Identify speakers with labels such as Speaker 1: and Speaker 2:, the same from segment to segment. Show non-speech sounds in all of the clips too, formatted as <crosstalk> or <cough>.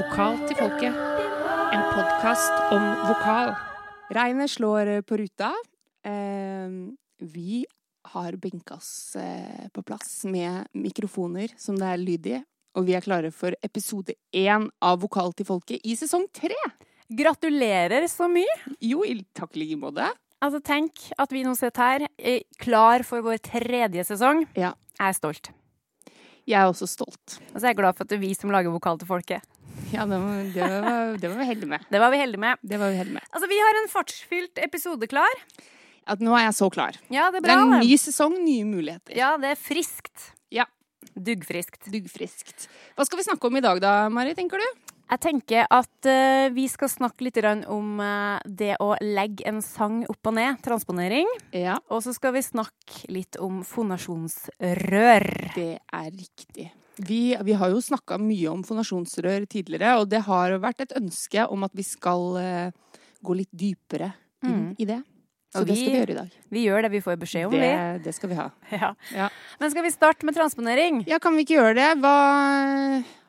Speaker 1: Vokal til folket. En podkast om vokal.
Speaker 2: Regnet slår på ruta. Eh, vi har benka oss eh, på plass med mikrofoner som det er lyd i. Og vi er klare for episode én av Vokal til folket i sesong tre.
Speaker 3: Gratulerer så mye!
Speaker 2: Jo, i takk i like måte.
Speaker 3: Altså, tenk at vi nå sitter her, er klar for vår tredje sesong.
Speaker 2: Ja.
Speaker 3: Jeg er stolt.
Speaker 2: Jeg er også stolt.
Speaker 3: Og så er jeg glad for at det er vi som lager vokal til folket. <laughs>
Speaker 2: Ja, det var, det var, det var vi heldige med.
Speaker 3: Det var vi heldige med.
Speaker 2: Det var vi heldige med.
Speaker 3: Altså, vi har en fartsfylt episode klar.
Speaker 2: At nå er jeg så klar.
Speaker 3: Ja, det er bra.
Speaker 2: Det er en ny sesong, nye muligheter.
Speaker 3: Ja, det er friskt.
Speaker 2: Ja.
Speaker 3: Duggfriskt.
Speaker 2: Duggfriskt. Hva skal vi snakke om i dag da, Mari, tenker du?
Speaker 3: Jeg tenker at uh, vi skal snakke litt om uh, det å legge en sang opp og ned, transponering.
Speaker 2: Ja,
Speaker 3: Og så skal vi snakke litt om fonasjonsrør.
Speaker 2: det er riktig. Vi, vi har jo snakka mye om fonasjonsrør tidligere, og det har vært et ønske om at vi skal uh, gå litt dypere inn
Speaker 3: Mm.
Speaker 2: i det. Så
Speaker 3: vi,
Speaker 2: det skal vi gjøre i dag.
Speaker 3: Vi gjør det vi får beskjed om,
Speaker 2: Det, det skal vi ha.
Speaker 3: Ja.
Speaker 2: Ja.
Speaker 3: Men skal vi starte med transponering?
Speaker 2: ja, kan vi ikke gjøre det? Hva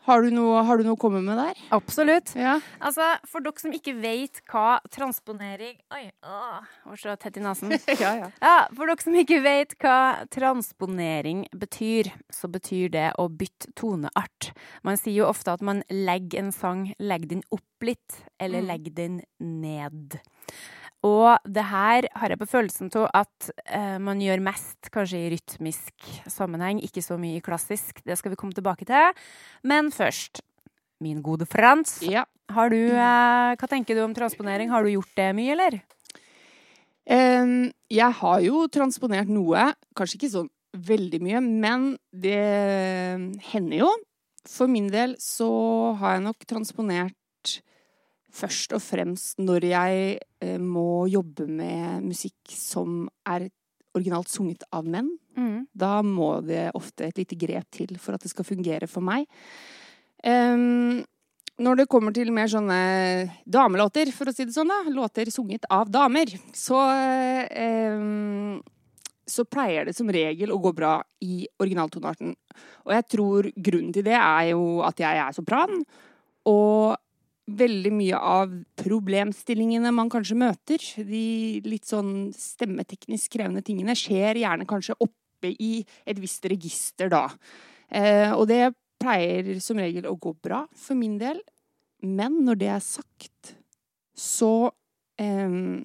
Speaker 2: Har du noe, har du noe å komme med der?
Speaker 3: Absolutt.
Speaker 2: Ja.
Speaker 3: Altså, For dere som ikke vet hva transponering Oi, åh, var så tett i nesen. <laughs>
Speaker 2: ja, ja.
Speaker 3: Ja, For dere som ikke vet hva transponering betyr, så betyr det å bytte toneart. Man sier jo ofte at man legger en sang, legger den opp litt, eller
Speaker 2: Mm.
Speaker 3: legger den ned. Og det her har jeg på følelsen av at eh, man gjør mest kanskje i rytmisk sammenheng, ikke så mye i klassisk. Det skal vi komme tilbake til. Men først, min gode Frans.
Speaker 2: ja.
Speaker 3: Har du, eh, hva tenker du om transponering? Har du gjort det mye, eller?
Speaker 2: Um, jeg har jo transponert noe, kanskje ikke sånn veldig mye, men det hender jo. For min del så har jeg nok transponert først og fremst når jeg eh, må jobbe med musikk som er originalt sunget av menn.
Speaker 3: Mm.
Speaker 2: Da må det ofte et lite grep til for at det skal fungere for meg. Um, når det kommer til mer sånne damelåter, for å si det sånn, da, låter sunget av damer, så um, så pleier det som regel å gå bra i originaltonearten. Og jeg tror grunnen til det er jo at jeg er sopran, og veldig mye av problemstillingene man kanskje møter, de litt sånn stemmeteknisk krevende tingene, skjer gjerne kanskje oppe i et visst register da. Eh, og det pleier som regel å gå bra for min del. Men når det er sagt, så eh,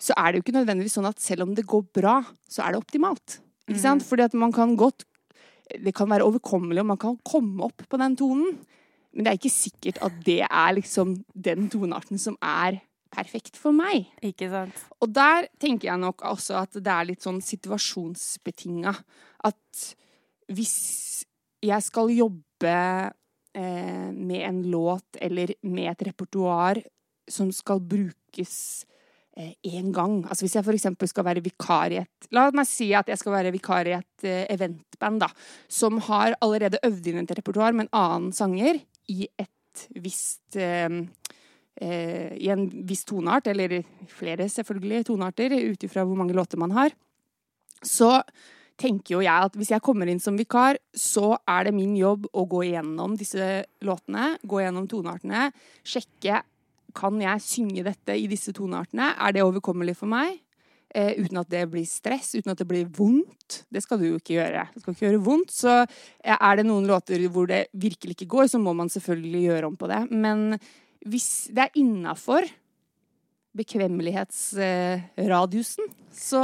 Speaker 2: så er det jo ikke nødvendigvis sånn at selv om det går bra, så er det optimalt. Ikke sant? Fordi at man kan godt Det kan være overkommelig, og man kan komme opp på den tonen. Men det er ikke sikkert at det er liksom den tonearten som er perfekt for meg.
Speaker 3: Ikke sant?
Speaker 2: Og der tenker jeg nok også at det er litt sånn situasjonsbetinga. At hvis jeg skal jobbe eh, med en låt eller med et repertoar som skal brukes én gang Altså hvis jeg eksempel skal være vikar i et La meg si at jeg skal være vikar i et eh, eventband, da. Som har allerede øvd inn et repertoar med en annen sanger i et visst eh, eh, I en viss toneart, eller flere selvfølgelig tonearter, ut ifra hvor mange låter man har. Så tenker jo jeg at hvis jeg kommer inn som vikar, så er det min jobb å gå igjennom disse låtene, gå igjennom toneartene, sjekke kan jeg synge dette i disse toneartene? Er det overkommelig for meg? Eh, uten at det blir stress, uten at det blir vondt. Det skal du jo ikke gjøre. Det skal ikke gjøre vondt. Så eh, er det noen låter hvor det virkelig ikke går, så må man selvfølgelig gjøre om på det. Men hvis det er innafor bekvemmelighetsradiusen, så,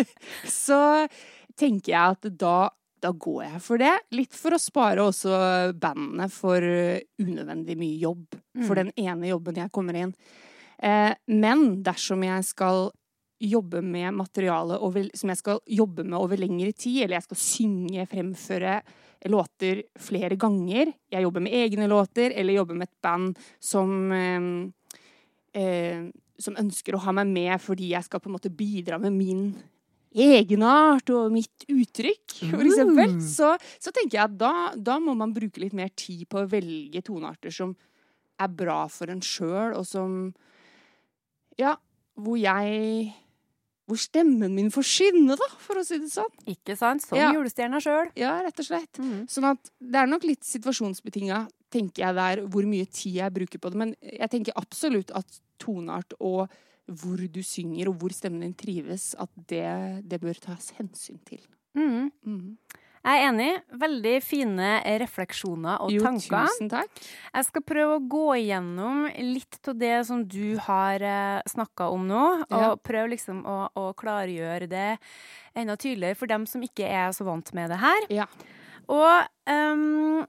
Speaker 2: <laughs> så tenker jeg at da, da går jeg for det. Litt for å spare også bandene for unødvendig mye jobb. For den ene jobben jeg kommer inn. Eh, men dersom jeg skal jobbe med materiale over, som jeg skal jobbe med over lengre tid, eller jeg skal synge, fremføre låter flere ganger, jeg jobber med egne låter, eller jobber med et band som eh, eh, som ønsker å ha meg med fordi jeg skal på en måte bidra med min egenart og mitt uttrykk, for eksempel, så, så tenker jeg at da, da må man bruke litt mer tid på å velge tonearter som er bra for en sjøl, og som Ja, hvor jeg hvor stemmen min får skinne, da, for å si det sånn.
Speaker 3: Ikke sant? Som
Speaker 2: Ja.
Speaker 3: julestjerna sjøl.
Speaker 2: Ja, rett og slett.
Speaker 3: Mm.
Speaker 2: Sånn at det er nok litt situasjonsbetinga, tenker jeg der, hvor mye tid jeg bruker på det. Men jeg tenker absolutt at toneart og hvor du synger, og hvor stemmen din trives, at det, det bør tas hensyn til.
Speaker 3: Mm.
Speaker 2: Mhm.
Speaker 3: Jeg er enig. Veldig fine refleksjoner og
Speaker 2: Jo,
Speaker 3: tanker.
Speaker 2: tusen takk.
Speaker 3: Jeg skal prøve å gå igjennom litt av det som du har uh, snakka om nå, og
Speaker 2: Ja.
Speaker 3: prøve liksom å, å klargjøre det enda tydeligere for dem som ikke er så vant med det her.
Speaker 2: Ja.
Speaker 3: Og um,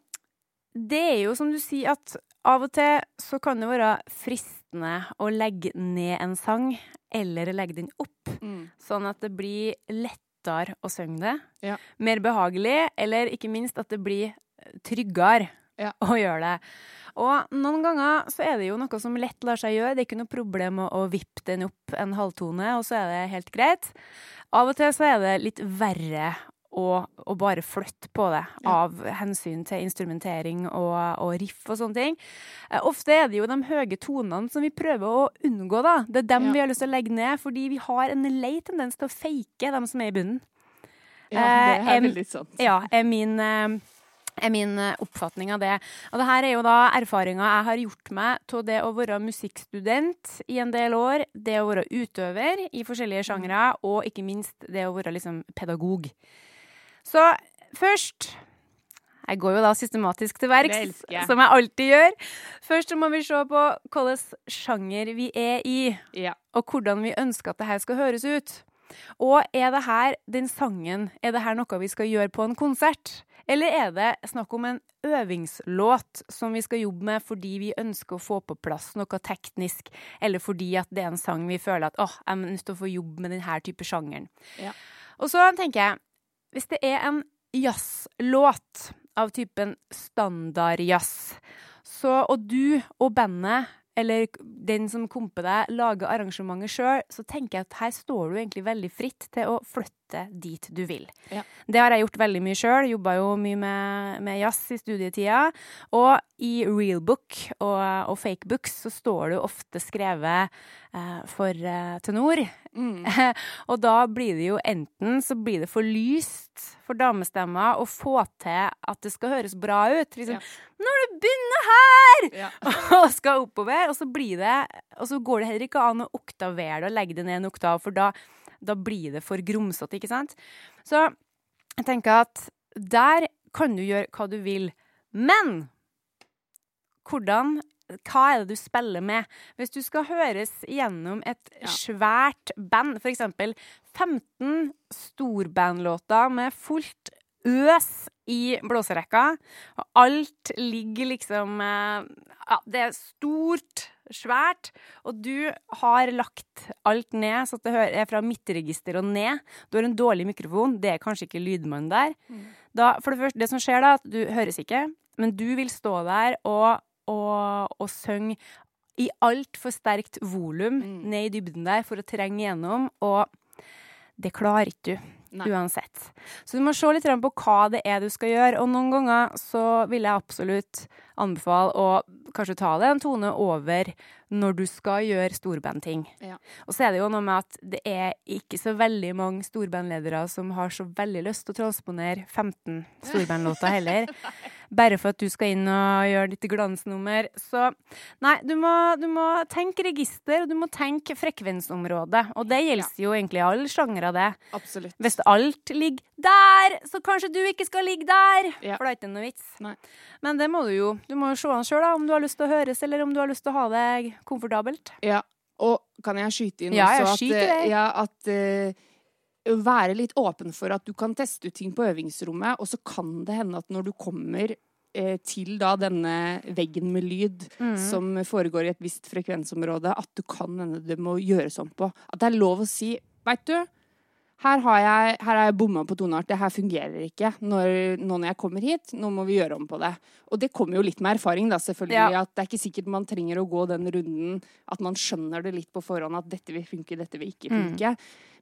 Speaker 3: det er jo som du sier at av og til så kan det være fristende å legge ned en sang, eller legge den opp,
Speaker 2: Mm.
Speaker 3: sånn at det blir lettere å synge det.
Speaker 2: Ja.
Speaker 3: Mer behagelig, eller ikke minst at det blir tryggere
Speaker 2: Ja. <laughs>
Speaker 3: å gjøre det. Og noen ganger så er det jo noe som lett lar seg gjøre. Det er ikke noe problem å, å vippe den opp en halvtone, og så er det helt greit. Av og til så er det litt verre å, å bare flytte på det, av hensyn til instrumentering og, og riff og sånne ting. Eh, Ofte er det jo de høye tonene som vi prøver å unngå, da. Det er dem
Speaker 2: Ja.
Speaker 3: vi har lyst til å legge ned, fordi vi har en lei tendens til å fake dem som er i bunnen.
Speaker 2: Ja, det
Speaker 3: Eh,
Speaker 2: er veldig sant.
Speaker 3: Ja, er min, eh, er min oppfatning av det. Og det her er jo da erfaringa jeg har gjort meg av det å være musikkstudent i en del år, det å være utøver i forskjellige sjangre, og ikke minst det å være liksom pedagog. Så først Jeg går jo da systematisk til verks, som jeg alltid gjør. Først så må vi se på hvilken sjanger vi er i
Speaker 2: Ja.
Speaker 3: og hvordan vi ønsker at det her skal høres ut. Og er det her den sangen, er det her noe vi skal gjøre på en konsert? Eller er det snakk om en øvingslåt som vi skal jobbe med fordi vi ønsker å få på plass noe teknisk, eller fordi at det er en sang vi føler at åh, jeg er nødt til å få jobbe med denne type sjangeren.
Speaker 2: Ja.
Speaker 3: Og så tenker jeg, hvis det er en jazzlåt av typen standardjazz, så, og du og bandet eller den som komper deg, lager arrangementet sjøl, så tenker jeg at her står du egentlig veldig fritt til å flytte dit du vil.
Speaker 2: Ja.
Speaker 3: Det har jeg gjort veldig mye sjøl. Jobba jo mye med, med jazz i studietida. Og i realbook og, og fakebooks så står det jo ofte skrevet eh, for eh, tenor.
Speaker 2: Mm. <laughs>
Speaker 3: og da blir det jo enten så blir det for lyst for damestemmer å få til at det skal høres bra ut. Liksom,
Speaker 2: Ja.
Speaker 3: Når du begynner her!
Speaker 2: Ja. <laughs>
Speaker 3: og skal oppover, og så blir det Og så går det heller ikke an å oktavere det og legge det ned en oktav, for da, da blir det for grumsete, ikke sant? Så jeg tenker at der kan du gjøre hva du vil. Men hvordan hva er det du spiller med? Hvis du skal høres gjennom et
Speaker 2: Ja.
Speaker 3: svært band, f.eks. 15 storbandlåter med fullt øs i blåserekka, og alt ligger liksom eh, Ja, det er stort, svært, og du har lagt alt ned så det er fra midtregister og ned. Du har en dårlig mikrofon, det er kanskje ikke lydmannen der. Da, for det første, det som skjer da, at du høres ikke, men du vil stå der og, og, og synge i altfor sterkt volum
Speaker 2: Mm.
Speaker 3: ned i dybden der for å trenge gjennom, og det klarer ikke du.
Speaker 2: Nei.
Speaker 3: Uansett. Så du må se litt på hva det er du skal gjøre. Og noen ganger så vil jeg absolutt anbefale å kanskje ta det en tone over når du skal gjøre storbandting.
Speaker 2: Ja.
Speaker 3: Og så er det jo noe med at det er ikke så veldig mange storbandledere som har så veldig lyst til å transponere 15 <laughs> storbandlåter heller. Bare for at du skal inn og gjøre ditt glansnummer. Så nei, du må, du må tenke register, og du må tenke frekvensområde. Og det gjelder jo egentlig alle sjangre, det.
Speaker 2: Absolutt.
Speaker 3: Hvis alt ligger der, så kanskje du ikke skal ligge der.
Speaker 2: Ja.
Speaker 3: For det er ikke noe vits.
Speaker 2: Nei.
Speaker 3: Men det må du jo. Du må jo se an sjøl, om du har lyst til å høres, eller om du har lyst til å ha det komfortabelt.
Speaker 2: Ja, og kan jeg skyte inn
Speaker 3: Ja,
Speaker 2: også at, eh, ja, at eh, være litt åpen for at du kan teste ut ting på øvingsrommet, og så kan det hende at når du kommer eh, til da denne veggen med lyd
Speaker 3: Mm.
Speaker 2: som foregår i et visst frekvensområde, at du kan hende det må gjøres om på. At det er lov å si Veit du, her har jeg, her har jeg bomma på toneart. Det her fungerer ikke når, nå når jeg kommer hit. Nå må vi gjøre om på det. Og det kommer jo litt med erfaring, da, selvfølgelig.
Speaker 3: Ja.
Speaker 2: At det er ikke sikkert man trenger å gå den runden at man skjønner det litt på forhånd at dette vil funke, dette vil ikke
Speaker 3: Mm.
Speaker 2: funke.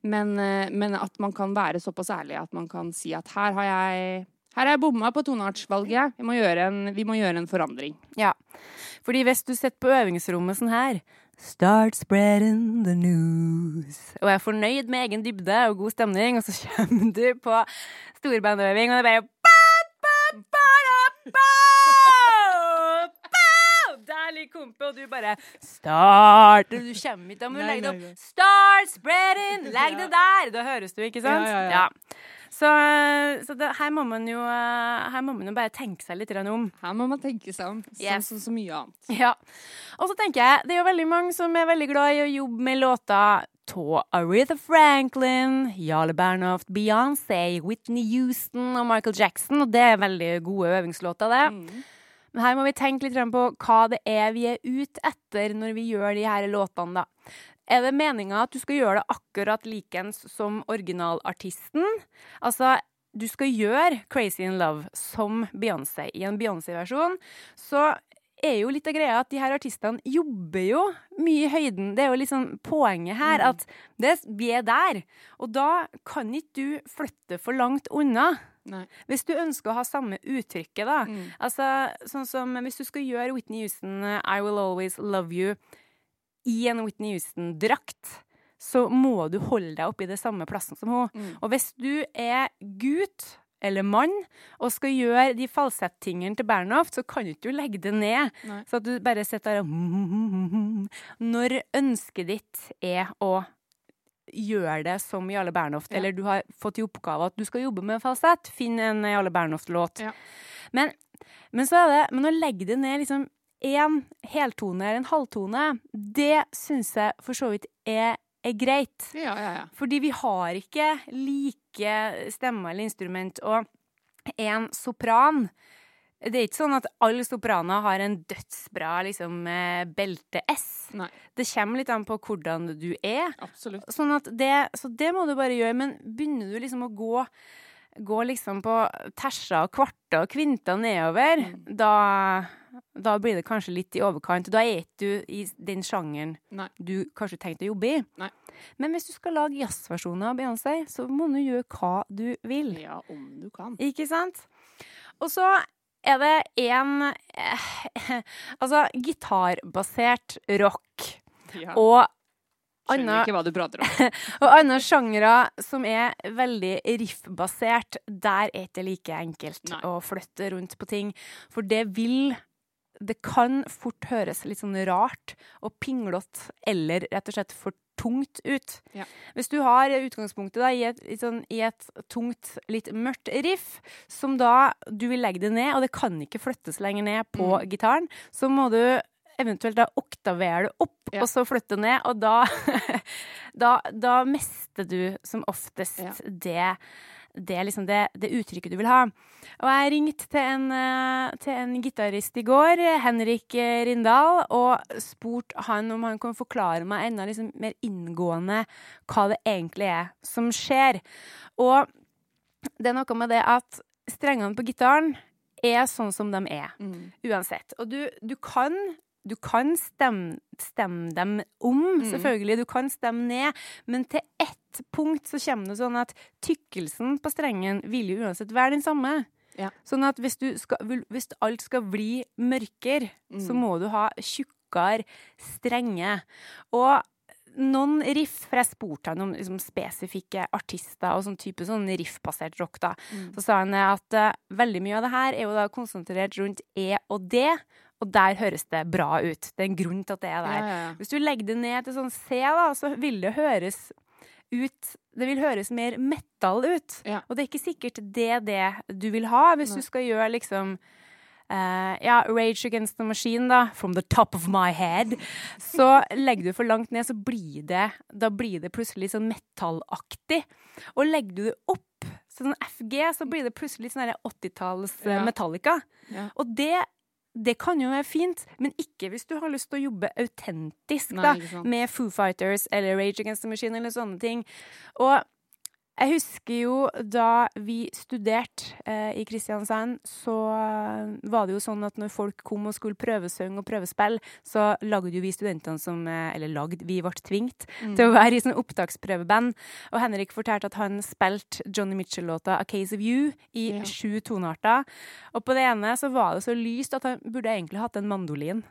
Speaker 2: Men, eh, men at man kan være såpass ærlig at man kan si at her har jeg Her er jeg bomma på toneartsvalget. Vi må, gjøre en, vi må gjøre en forandring.
Speaker 3: Ja. Fordi hvis du sitter på øvingsrommet sånn her Start spreading the news. Og er fornøyd med egen dybde og god stemning, og så <laughs> kommer du på storbandøving, og det bare ba, ba, ba, da, ba, ba. Kompe, og du bare Start Du kommer ikke Da må du legge det opp. Start spreading! Legg det der! Da høres du, ikke sant?
Speaker 2: Ja, ja, ja.
Speaker 3: Så, så det, her må man jo eh, Her må man jo bare tenke seg litt om.
Speaker 2: Her må man tenke seg om, sånn
Speaker 3: Yes.
Speaker 2: som så mye annet.
Speaker 3: Ja. Og så tenker jeg, det er jo veldig mange som er veldig glad i å jobbe med låter av Aretha Franklin, Jarle Bernhoft, Beyoncé, Whitney Houston og Michael Jackson, og det er veldig gode øvingslåter, det.
Speaker 2: Mm.
Speaker 3: Men her må vi tenke litt på hva det er vi er ute etter når vi gjør de her låtene, da. Er det meninga at du skal gjøre det akkurat likens som originalartisten? Altså, du skal gjøre Crazy in Love som Beyoncé i en Beyoncé-versjon, så er jo litt av greia at de her artistene jobber jo mye i høyden. Det er jo liksom poenget her,
Speaker 2: Mm.
Speaker 3: at det, vi er der. Og da kan ikke du flytte for langt unna.
Speaker 2: Nei.
Speaker 3: Hvis du ønsker å ha samme uttrykket, da.
Speaker 2: Mm.
Speaker 3: Altså, sånn som hvis du skal gjøre Whitney Houston uh, I Will Always Love You i en Whitney Houston-drakt, så må du holde deg oppi det samme plassen som hun.
Speaker 2: Mm.
Speaker 3: Og hvis du er gutt eller mann og skal gjøre de falsettingene til Bernhoft, så kan du ikke legge det ned.
Speaker 2: Nei.
Speaker 3: Så at du bare sitter der og <laughs> Når ønsket ditt er å gjøre det som Jarle Bernhoft,
Speaker 2: Ja.
Speaker 3: eller du har fått i oppgave at du skal jobbe med falsett, finn en Jarle Bernhoft-låt.
Speaker 2: Ja.
Speaker 3: Men, men så er det Men å legge det ned liksom én heltone eller en halvtone, det syns jeg for så vidt er, er greit.
Speaker 2: Ja, ja, ja.
Speaker 3: Fordi vi har ikke like stemmer eller instrument. Og en sopran Det er ikke sånn at alle sopraner har en dødsbra liksom, eh, belte S.
Speaker 2: Nei,
Speaker 3: Det kommer litt an på hvordan du er.
Speaker 2: absolutt.
Speaker 3: Sånn at det, så det må du bare gjøre. Men begynner du liksom å gå Gå liksom på terser og kvarter og kvinter nedover,
Speaker 2: Mm.
Speaker 3: da, da blir det kanskje litt i overkant. Da er ikke du i den sjangeren
Speaker 2: Nei.
Speaker 3: du kanskje tenkte å jobbe i.
Speaker 2: Nei.
Speaker 3: Men hvis du skal lage jazzversjoner av Beyoncé, så må du gjøre hva du vil.
Speaker 2: Ja, om du kan.
Speaker 3: Ikke sant? Og så er det en eh, <laughs> Altså gitarbasert rock
Speaker 2: Ja.
Speaker 3: og
Speaker 2: Skjønner ikke hva du prater om. <laughs>
Speaker 3: og andre sjangere som er veldig riffbasert, der er det ikke like enkelt
Speaker 2: Nei.
Speaker 3: å flytte rundt på ting. For det vil Det kan fort høres litt sånn rart og pinglete eller rett og slett for tungt ut.
Speaker 2: Ja.
Speaker 3: Hvis du har utgangspunktet da, i, et, i, sånn, i et tungt, litt mørkt riff, som da du vil legge det ned, og det kan ikke flyttes lenger ned på
Speaker 2: Mm.
Speaker 3: gitaren, så må du eventuelt da oktavere det opp,
Speaker 2: Ja.
Speaker 3: og så flytte ned, og da, <laughs> da, da mister du som oftest
Speaker 2: Ja.
Speaker 3: det, det, er liksom det, det uttrykket du vil ha. Og jeg ringte til en, eh, til en gitarist i går, Henrik Rindal, og spurte han om han kan forklare meg enda liksom mer inngående hva det egentlig er som skjer. Og det er noe med det at strengene på gitaren er sånn som de er
Speaker 2: Mm.
Speaker 3: uansett. Og du, du kan du kan stemme, stemme dem om,
Speaker 2: Mm.
Speaker 3: selvfølgelig. Du kan stemme ned. Men til ett punkt så kommer det sånn at tykkelsen på strengen vil jo uansett være den samme.
Speaker 2: Ja.
Speaker 3: Sånn at hvis, du skal, hvis alt skal bli mørkere, så
Speaker 2: Mm.
Speaker 3: må du ha tjukkere strenge. Og noen riff, for jeg spurte han om liksom, spesifikke artister og sånn type sånn riffbasert rock, da.
Speaker 2: Mm.
Speaker 3: Så sa han at uh, veldig mye av det her er jo da konsentrert rundt E og D, og der høres det bra ut. Det er en grunn til at det er der.
Speaker 2: ja, ja.
Speaker 3: Hvis du legger det ned til sånn C, da, så vil det høres ut Det vil høres mer metal ut.
Speaker 2: Ja.
Speaker 3: Og det er ikke sikkert det det du vil ha, hvis
Speaker 2: Nei.
Speaker 3: du skal gjøre liksom Uh, ja, Rage Against the Machine, da. From the top of my head. Så legger du for langt ned, så blir det Da blir det plutselig sånn metallaktig. Og legger du det opp sånn FG, så blir det plutselig sånn 80-talls eh,
Speaker 2: Ja.
Speaker 3: Metallica.
Speaker 2: Ja.
Speaker 3: Og det, det kan jo være fint, men ikke hvis du har lyst til å jobbe autentisk
Speaker 2: Nei,
Speaker 3: da, med Foo Fighters eller Rage Against the Machine eller sånne ting. Og jeg husker jo da vi studerte eh, i Kristiansand, så eh, var det jo sånn at når folk kom og skulle prøvesynge og prøvespille, så lagde jo vi studentene som eh, Eller lagde, vi ble tvingt
Speaker 2: Mm.
Speaker 3: til å være i sånn opptaksprøveband. Og Henrik fortalte at han spilte Johnny Mitchell-låta 'A Case of You' i
Speaker 2: Ja.
Speaker 3: sju tonearter. Og på det ene så var det så lyst at han burde egentlig hatt en mandolin.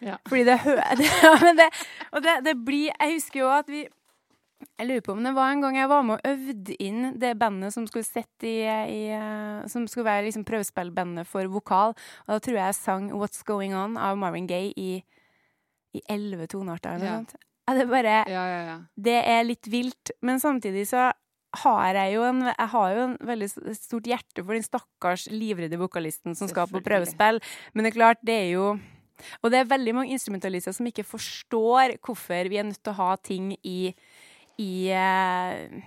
Speaker 2: Ja.
Speaker 3: Fordi det hører <laughs> ja, men det, og det, det blir Jeg husker jo at vi jeg lurer på om det var en gang jeg var med og øvde inn det bandet som skulle i, i Som skulle være liksom prøvespillbandet for vokal. Og da tror jeg jeg sang 'What's Going On' av Marvin Gaye i i elleve tonearter
Speaker 2: Ja.
Speaker 3: Ja, det er bare
Speaker 2: Ja, ja, ja.
Speaker 3: Det er litt vilt. Men samtidig så har jeg jo en, jeg har jo en veldig stort hjerte for den stakkars livredde vokalisten som skal på prøvespill. Men det er klart, det er jo Og det er veldig mange instrumentalister som ikke forstår hvorfor vi er nødt til å ha ting i i eh,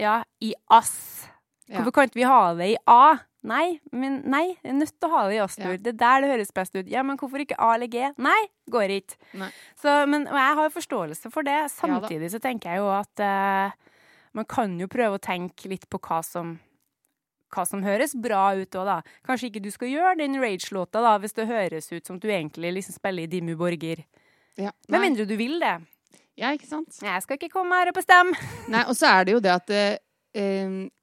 Speaker 3: Ja, i ass.
Speaker 2: Ja.
Speaker 3: Hvorfor kan ikke vi ha det i A? Nei, men nei, jeg er nødt til å ha det i ass-dur.
Speaker 2: Ja.
Speaker 3: Det er der det høres best ut. Ja, men hvorfor ikke A eller G? Nei, går ikke.
Speaker 2: Nei.
Speaker 3: Så, men, og jeg har forståelse for det.
Speaker 2: Ja.
Speaker 3: Samtidig så tenker jeg jo at uh, man kan jo prøve å tenke litt på hva som hva som høres bra ut òg, da. Kanskje ikke du skal gjøre den Rage-låta da, hvis det høres ut som du egentlig liksom spiller i Dimmu Borger.
Speaker 2: ja.
Speaker 3: Med mindre du vil det.
Speaker 2: Ja, ikke sant?
Speaker 3: Jeg skal ikke komme her og bestemme. <laughs>
Speaker 2: Nei, og så er det jo det at eh,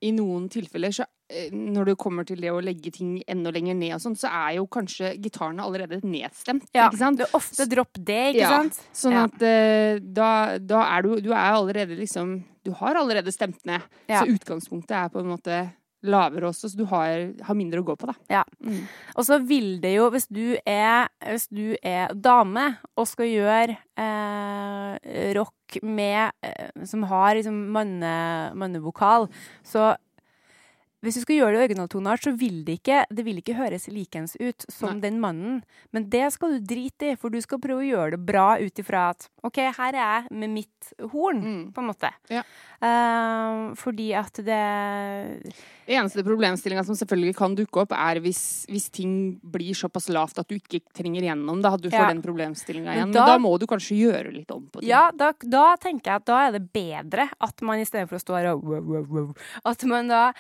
Speaker 2: i noen tilfeller så eh, når det kommer til det å legge ting enda lenger ned og sånn, så er jo kanskje gitarene allerede nedstemt,
Speaker 3: Ja,
Speaker 2: ikke sant?
Speaker 3: Det er ofte dropp det, ikke
Speaker 2: Ja.
Speaker 3: sant?
Speaker 2: Sånn
Speaker 3: Ja.
Speaker 2: at eh, da, da er du Du er allerede liksom Du har allerede stemt ned.
Speaker 3: Ja.
Speaker 2: Så utgangspunktet er på en måte lavere også, så du har, har mindre å gå på, da.
Speaker 3: Ja.
Speaker 2: Mm.
Speaker 3: Og så vil det jo, hvis du er, hvis du er dame og skal gjøre eh, rock med, eh, som har liksom manne, mannevokal, så hvis du skal gjøre det i originaltoneart, så vil det ikke, det vil ikke høres likens ut som
Speaker 2: Nei.
Speaker 3: den mannen. Men det skal du drite i, for du skal prøve å gjøre det bra ut ifra at OK, her er jeg med mitt horn,
Speaker 2: Mm.
Speaker 3: på en måte.
Speaker 2: Ja.
Speaker 3: Uh, fordi at det
Speaker 2: Eneste problemstillinga som selvfølgelig kan dukke opp, er hvis, hvis ting blir såpass lavt at du ikke trenger gjennom det. At du får
Speaker 3: Ja.
Speaker 2: den problemstillinga
Speaker 3: Men
Speaker 2: igjen.
Speaker 3: da-
Speaker 2: Men da må du kanskje gjøre litt om på ting.
Speaker 3: Ja, da, da tenker jeg at da er det bedre at man i stedet for å stå her og wow, wow, wow, At man da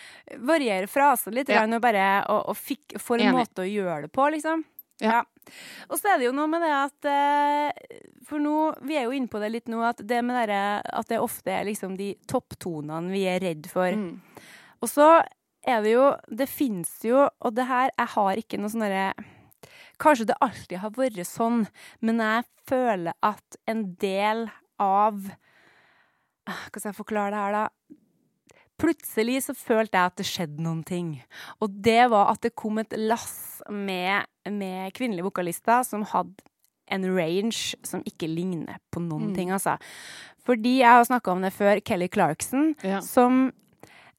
Speaker 3: varierer frasen litt
Speaker 2: Ja.
Speaker 3: og bare og, og fikk, får en
Speaker 2: Enig.
Speaker 3: måte å gjøre det på, liksom.
Speaker 2: Ja.
Speaker 3: Og så er det jo noe med det at eh, For nå, vi er jo inne på det litt nå, at det med dere, at det ofte er liksom de topptonene vi er redd for.
Speaker 2: Mm.
Speaker 3: Og så er det jo Det fins jo, og det her Jeg har ikke noe sånn derre Kanskje det alltid har vært sånn, men jeg føler at en del av hva Hvordan skal jeg forklare det her, da? Plutselig så følte jeg at det skjedde noen ting. Og det var at det kom et lass med, med kvinnelige vokalister som hadde en range som ikke ligner på noen
Speaker 2: Mm.
Speaker 3: ting, altså. Fordi jeg har snakka om det før, Kelly Clarkson,
Speaker 2: Ja.
Speaker 3: som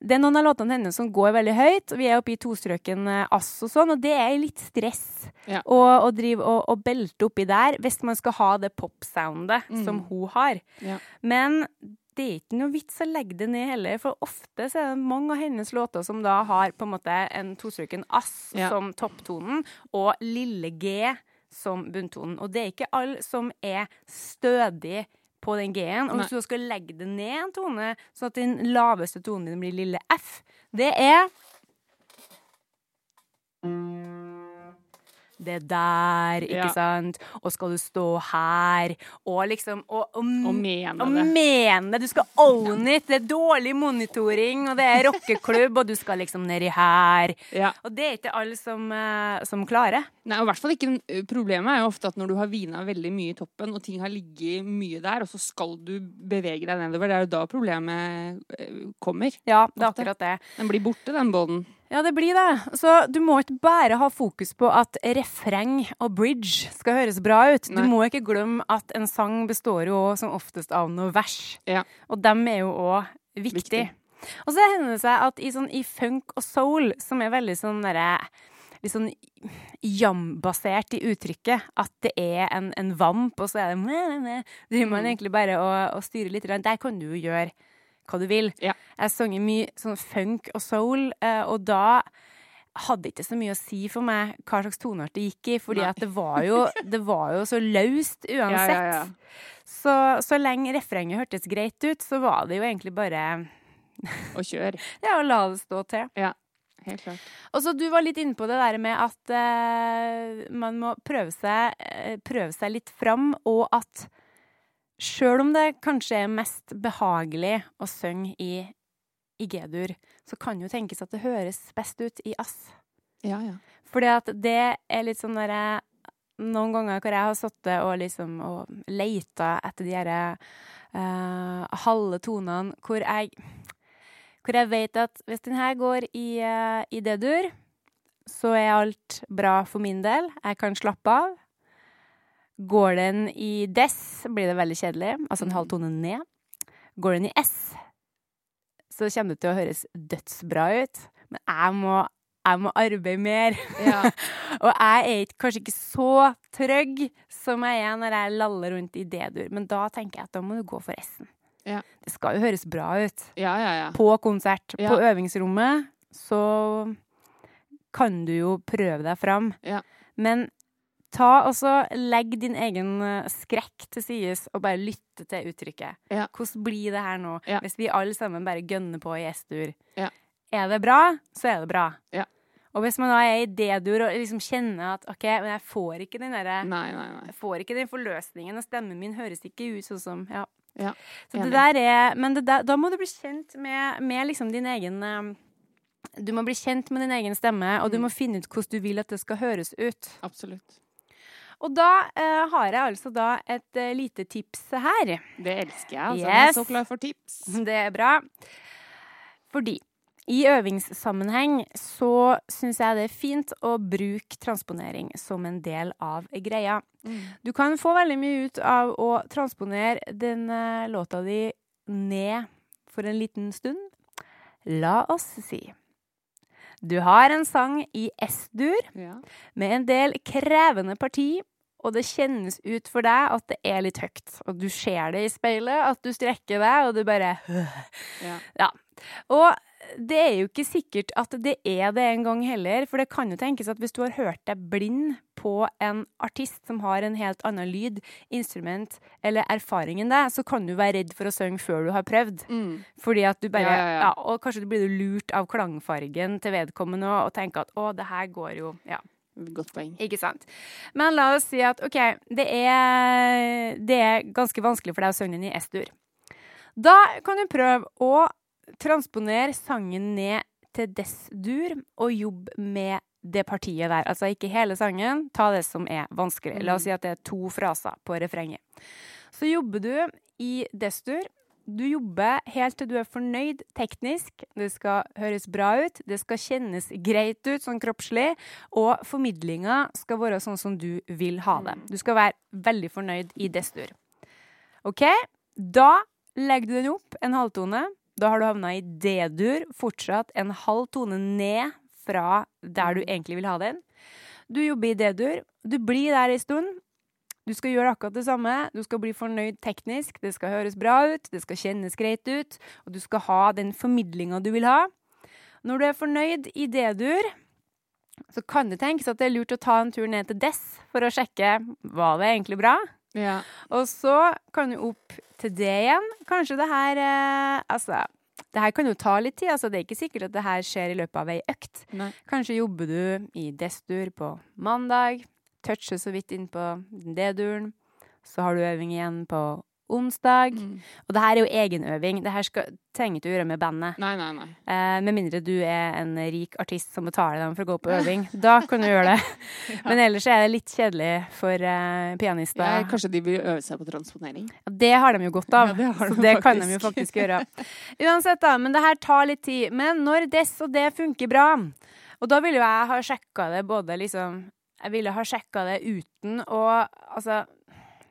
Speaker 3: det er noen av låtene hennes som går veldig høyt. Vi er oppe i tostrøken eh, ass og sånn, og det er litt stress
Speaker 2: Ja.
Speaker 3: å, å drive og, og belte oppi der hvis man skal ha det pop-soundet
Speaker 2: Mm.
Speaker 3: som hun har.
Speaker 2: Ja.
Speaker 3: Men det er ikke noe vits å legge det ned heller, for ofte så er det mange av hennes låter som da har på en måte en tostrøken ass
Speaker 2: Ja.
Speaker 3: som topptonen, og lille g som bunntonen. Og det er ikke alle som er stødig på den G-en. Og hvis du skal legge det ned en tone, sånn at den laveste tonen din blir lille F, det er Det der, ikke
Speaker 2: Ja.
Speaker 3: sant? Og skal du stå her og liksom Og, og,
Speaker 2: Og mene
Speaker 3: og
Speaker 2: det.
Speaker 3: mene. Du skal own it. Det er dårlig monitoring, og det er rockeklubb, og du skal liksom nedi her.
Speaker 2: Ja.
Speaker 3: Og det er ikke alle som, eh, som klarer.
Speaker 2: Nei, og i hvert fall ikke Problemet er jo ofte at når du har vina veldig mye i toppen, og ting har ligget mye der, og så skal du bevege deg nedover, det er jo da problemet eh, kommer.
Speaker 3: Ja, det er akkurat det.
Speaker 2: Den blir borte, den båten.
Speaker 3: Ja, det blir det. Så du må ikke bare ha fokus på at refreng og bridge skal høres bra ut. Du må ikke glemme at en sang består jo som oftest av noe vers.
Speaker 2: Ja.
Speaker 3: Og dem er jo òg viktig.
Speaker 2: Viktig.
Speaker 3: Og så hender det seg at i, sånn, i funk og soul, som er veldig sånn derre Litt sånn jam-basert i uttrykket. At det er en, en vamp, og så er det. Driver man
Speaker 2: Mm.
Speaker 3: egentlig bare og, og styrer litt. Der kan du jo gjøre hva du vil.
Speaker 2: Ja.
Speaker 3: Jeg sanger mye sånn funk og soul, eh, og da hadde ikke så mye å si for meg hva slags toneart det gikk i, fordi at det var jo, det var jo så løst uansett. <laughs>
Speaker 2: Ja, ja, ja.
Speaker 3: Så, så lenge refrenget hørtes greit ut, så var det jo egentlig bare
Speaker 2: Å kjøre. <laughs>
Speaker 3: Ja, og la det stå til.
Speaker 2: Helt klart.
Speaker 3: Og så Du var litt inne på det der med at uh, man må prøve seg, eh, prøve seg litt fram, og at sjøl om det kanskje er mest behagelig å synge i, i G-dur, så kan jo tenkes at det høres best ut i ass.
Speaker 2: Ja, ja.
Speaker 3: Fordi at det er litt sånn derre Noen ganger hvor jeg har sittet og liksom og leita etter de her uh, halve tonene hvor jeg Hvor jeg vet at hvis den her går i, uh, i D-dur, så er alt bra for min del. Jeg kan slappe av. Går den i dess, blir det veldig kjedelig. Altså en halv tone ned. Går den i S, så kommer det til å høres dødsbra ut. Men jeg må, jeg må arbeide mer.
Speaker 2: Ja. <laughs>
Speaker 3: Og jeg er ikke, kanskje ikke så trygg som jeg er når jeg laller rundt i D-dur. Men da tenker jeg at da må du gå for S-en.
Speaker 2: Ja.
Speaker 3: Det skal jo høres bra ut
Speaker 2: ja, ja, ja.
Speaker 3: på konsert. På øvingsrommet så kan du jo prøve deg fram.
Speaker 2: Ja.
Speaker 3: Men ta og så legg din egen eh, skrekk til sides og bare lytte til uttrykket.
Speaker 2: Ja.
Speaker 3: Hvordan blir det her nå,
Speaker 2: Ja.
Speaker 3: hvis vi alle sammen bare gønner på i S-dur?
Speaker 2: Ja.
Speaker 3: Er det bra, så er det bra.
Speaker 2: Ja.
Speaker 3: Og hvis man da er i D-dur og liksom kjenner at OK, men jeg får ikke den derre jeg får ikke den forløsningen, og stemmen min høres ikke ut sånn som Ja.
Speaker 2: Ja,
Speaker 3: Så det der er Men det der, da må du bli kjent med, med liksom din egen eh, Du må bli kjent med din egen stemme, og du
Speaker 2: Mm.
Speaker 3: må finne ut hvordan du vil at det skal høres ut.
Speaker 2: Absolutt.
Speaker 3: Og da eh, har jeg altså da et eh, lite tips her.
Speaker 2: Det elsker jeg. Altså. Jeg er så klar for tips. <laughs>
Speaker 3: Det er bra. Fordi i øvingssammenheng så syns jeg det er fint å bruke transponering som en del av greia. Du kan få veldig mye ut av å transponere den eh, låta di ned for en liten stund. La oss si du har en sang i S-dur
Speaker 2: Ja.
Speaker 3: med en del krevende parti, og det kjennes ut for deg at det er litt høyt. Og du ser det i speilet, at du strekker deg, og du bare <sighs>
Speaker 2: Ja.
Speaker 3: Og det er jo ikke sikkert at det er det en gang heller, for det kan jo tenkes at hvis du har hørt deg blind på en artist som har en helt annen lyd, instrument eller erfaring enn deg, så kan du være redd for å synge før du har prøvd.
Speaker 2: Mm.
Speaker 3: Fordi at du bare
Speaker 2: Ja,
Speaker 3: ja,
Speaker 2: ja, ja.
Speaker 3: Og kanskje blir du lurt av klangfargen til vedkommende og tenker at å, det her går jo Ja.
Speaker 2: Godt poeng.
Speaker 3: Ikke sant. Men la oss si at OK, det er, det er ganske vanskelig for deg å synge den i S-dur. Da kan du prøve å transponere sangen ned til dess-dur og jobbe med det partiet der. Altså ikke hele sangen, ta det som er vanskelig. La oss si at det er to fraser på refrenget. Så jobber du i dess-dur. Du jobber helt til du er fornøyd teknisk. Det skal høres bra ut, det skal kjennes greit ut sånn kroppslig, og formidlinga skal være sånn som du vil ha det. Du skal være veldig fornøyd i dess-dur. OK? Da legger du den opp en halvtone. Da har du havna i D-dur, fortsatt en halv tone ned fra der du egentlig vil ha den. Du jobber i D-dur. Du blir der en stund. Du skal gjøre akkurat det samme. Du skal bli fornøyd teknisk. Det skal høres bra ut, det skal kjennes greit ut, og du skal ha den formidlinga du vil ha. Når du er fornøyd i D-dur, så kan det tenkes at det er lurt å ta en tur ned til Dess for å sjekke var det egentlig bra.
Speaker 2: Ja.
Speaker 3: Og så kan du opp til det igjen. Kanskje det her eh, Altså, det her kan jo ta litt tid. Altså, det er ikke sikkert at det her skjer i løpet av ei økt.
Speaker 2: Nei.
Speaker 3: Kanskje jobber du i destur på mandag, toucher så vidt inn på D-duren. Så har du øving igjen på onsdag.
Speaker 2: Mm.
Speaker 3: Og det her er jo egenøving. Det her skal, trenger ikke å gjøre med bandet.
Speaker 2: Nei, nei, nei.
Speaker 3: Eh, med mindre du er en rik artist som betaler dem for å gå på <laughs> øving. Da kan du gjøre det. <laughs> Men ellers er det litt kjedelig for eh, pianister.
Speaker 2: Ja, kanskje de vil øve seg på transponering?
Speaker 3: Ja, Det har de jo godt av.
Speaker 2: Ja, det de
Speaker 3: så det kan de jo
Speaker 2: faktisk.
Speaker 3: faktisk gjøre. Uansett, da. Men det her tar litt tid. Men når dess og det funker bra, og da ville jo jeg ha sjekka det både liksom Jeg ville ha sjekka det uten å Altså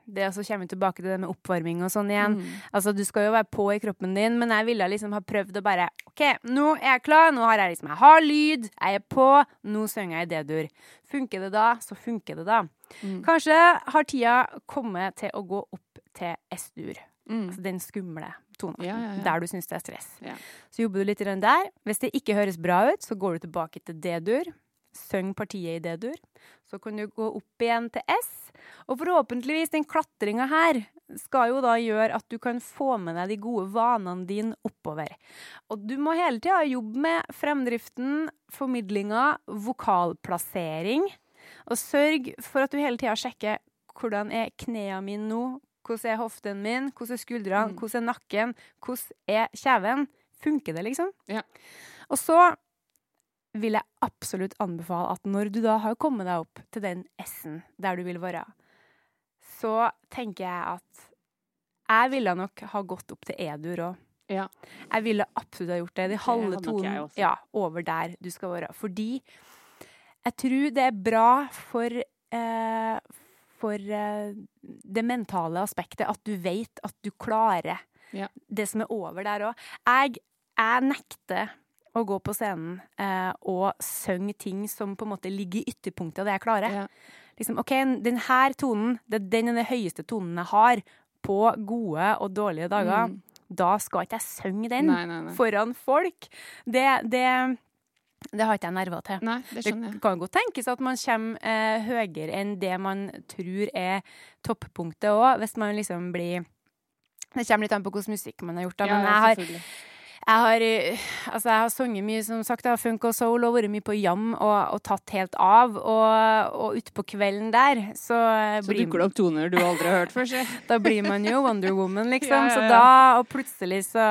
Speaker 3: det så kommer tilbake til det med oppvarming og sånn igjen.
Speaker 2: Mm.
Speaker 3: Altså, Du skal jo være på i kroppen din, men jeg ville liksom ha prøvd å bare OK, nå er jeg klar, nå har jeg liksom Jeg har lyd, jeg er på, nå synger jeg i D-dur. Funker det da, så funker det da.
Speaker 2: Mm.
Speaker 3: Kanskje har tida kommet til å gå opp til S-dur.
Speaker 2: Mm.
Speaker 3: Altså den skumle tonen.
Speaker 2: Ja, ja, ja.
Speaker 3: Der du syns det er stress. Så jobber du litt grann der. Hvis det ikke høres bra ut, så går du tilbake til D-dur. Synge partiet i D-dur. Så kan du gå opp igjen til S. Og forhåpentligvis, den klatringa her skal jo da gjøre at du kan få med deg de gode vanene dine oppover. Og du må hele tida jobbe med fremdriften, formidlinga, vokalplassering. Og sørg for at du hele tida sjekker hvordan er knærne mine nå, hvordan er hoften min, hvordan er skuldrene,
Speaker 2: Mm.
Speaker 3: hvordan er nakken, hvordan er kjeven. Funker det, liksom?
Speaker 2: Ja.
Speaker 3: Og så vil jeg absolutt anbefale at når du da har kommet deg opp til den S-en der du vil være, så tenker jeg at jeg ville nok ha gått opp til E-dur òg.
Speaker 2: Ja.
Speaker 3: Jeg ville absolutt ha gjort det. De halve tonen ja, over der du skal være. Fordi jeg tror det er bra for eh, for eh, det mentale aspektet, at du vet at du klarer
Speaker 2: Ja.
Speaker 3: det som er over der òg. Jeg, jeg nekter å gå på scenen eh, og synge ting som på en måte ligger i ytterpunktet av det jeg klarer.
Speaker 2: Ja.
Speaker 3: Liksom, OK, den her tonen, det, den er den høyeste tonen jeg har på gode og dårlige dager.
Speaker 2: Mm.
Speaker 3: Da skal ikke jeg synge den
Speaker 2: Nei, nei, nei.
Speaker 3: foran folk. Det, det, det har ikke jeg nerver til.
Speaker 2: Det
Speaker 3: Det kan godt tenkes at man kommer eh, høyere enn det man tror er toppunktet òg, hvis man liksom blir Det kommer litt an på hvilken musikk man har gjort, da.
Speaker 2: Ja,
Speaker 3: Men
Speaker 2: ja,
Speaker 3: jeg har, har, altså jeg har sunget mye, som sagt, av funk og soul, og vært mye på jam og, og tatt helt av. Og, og utpå kvelden der, så, eh,
Speaker 2: Så
Speaker 3: blir
Speaker 2: dukker det opp toner du aldri har hørt før, si. <laughs>
Speaker 3: da blir man jo Wonder Woman, liksom.
Speaker 2: Ja, ja,
Speaker 3: Så da, og plutselig så,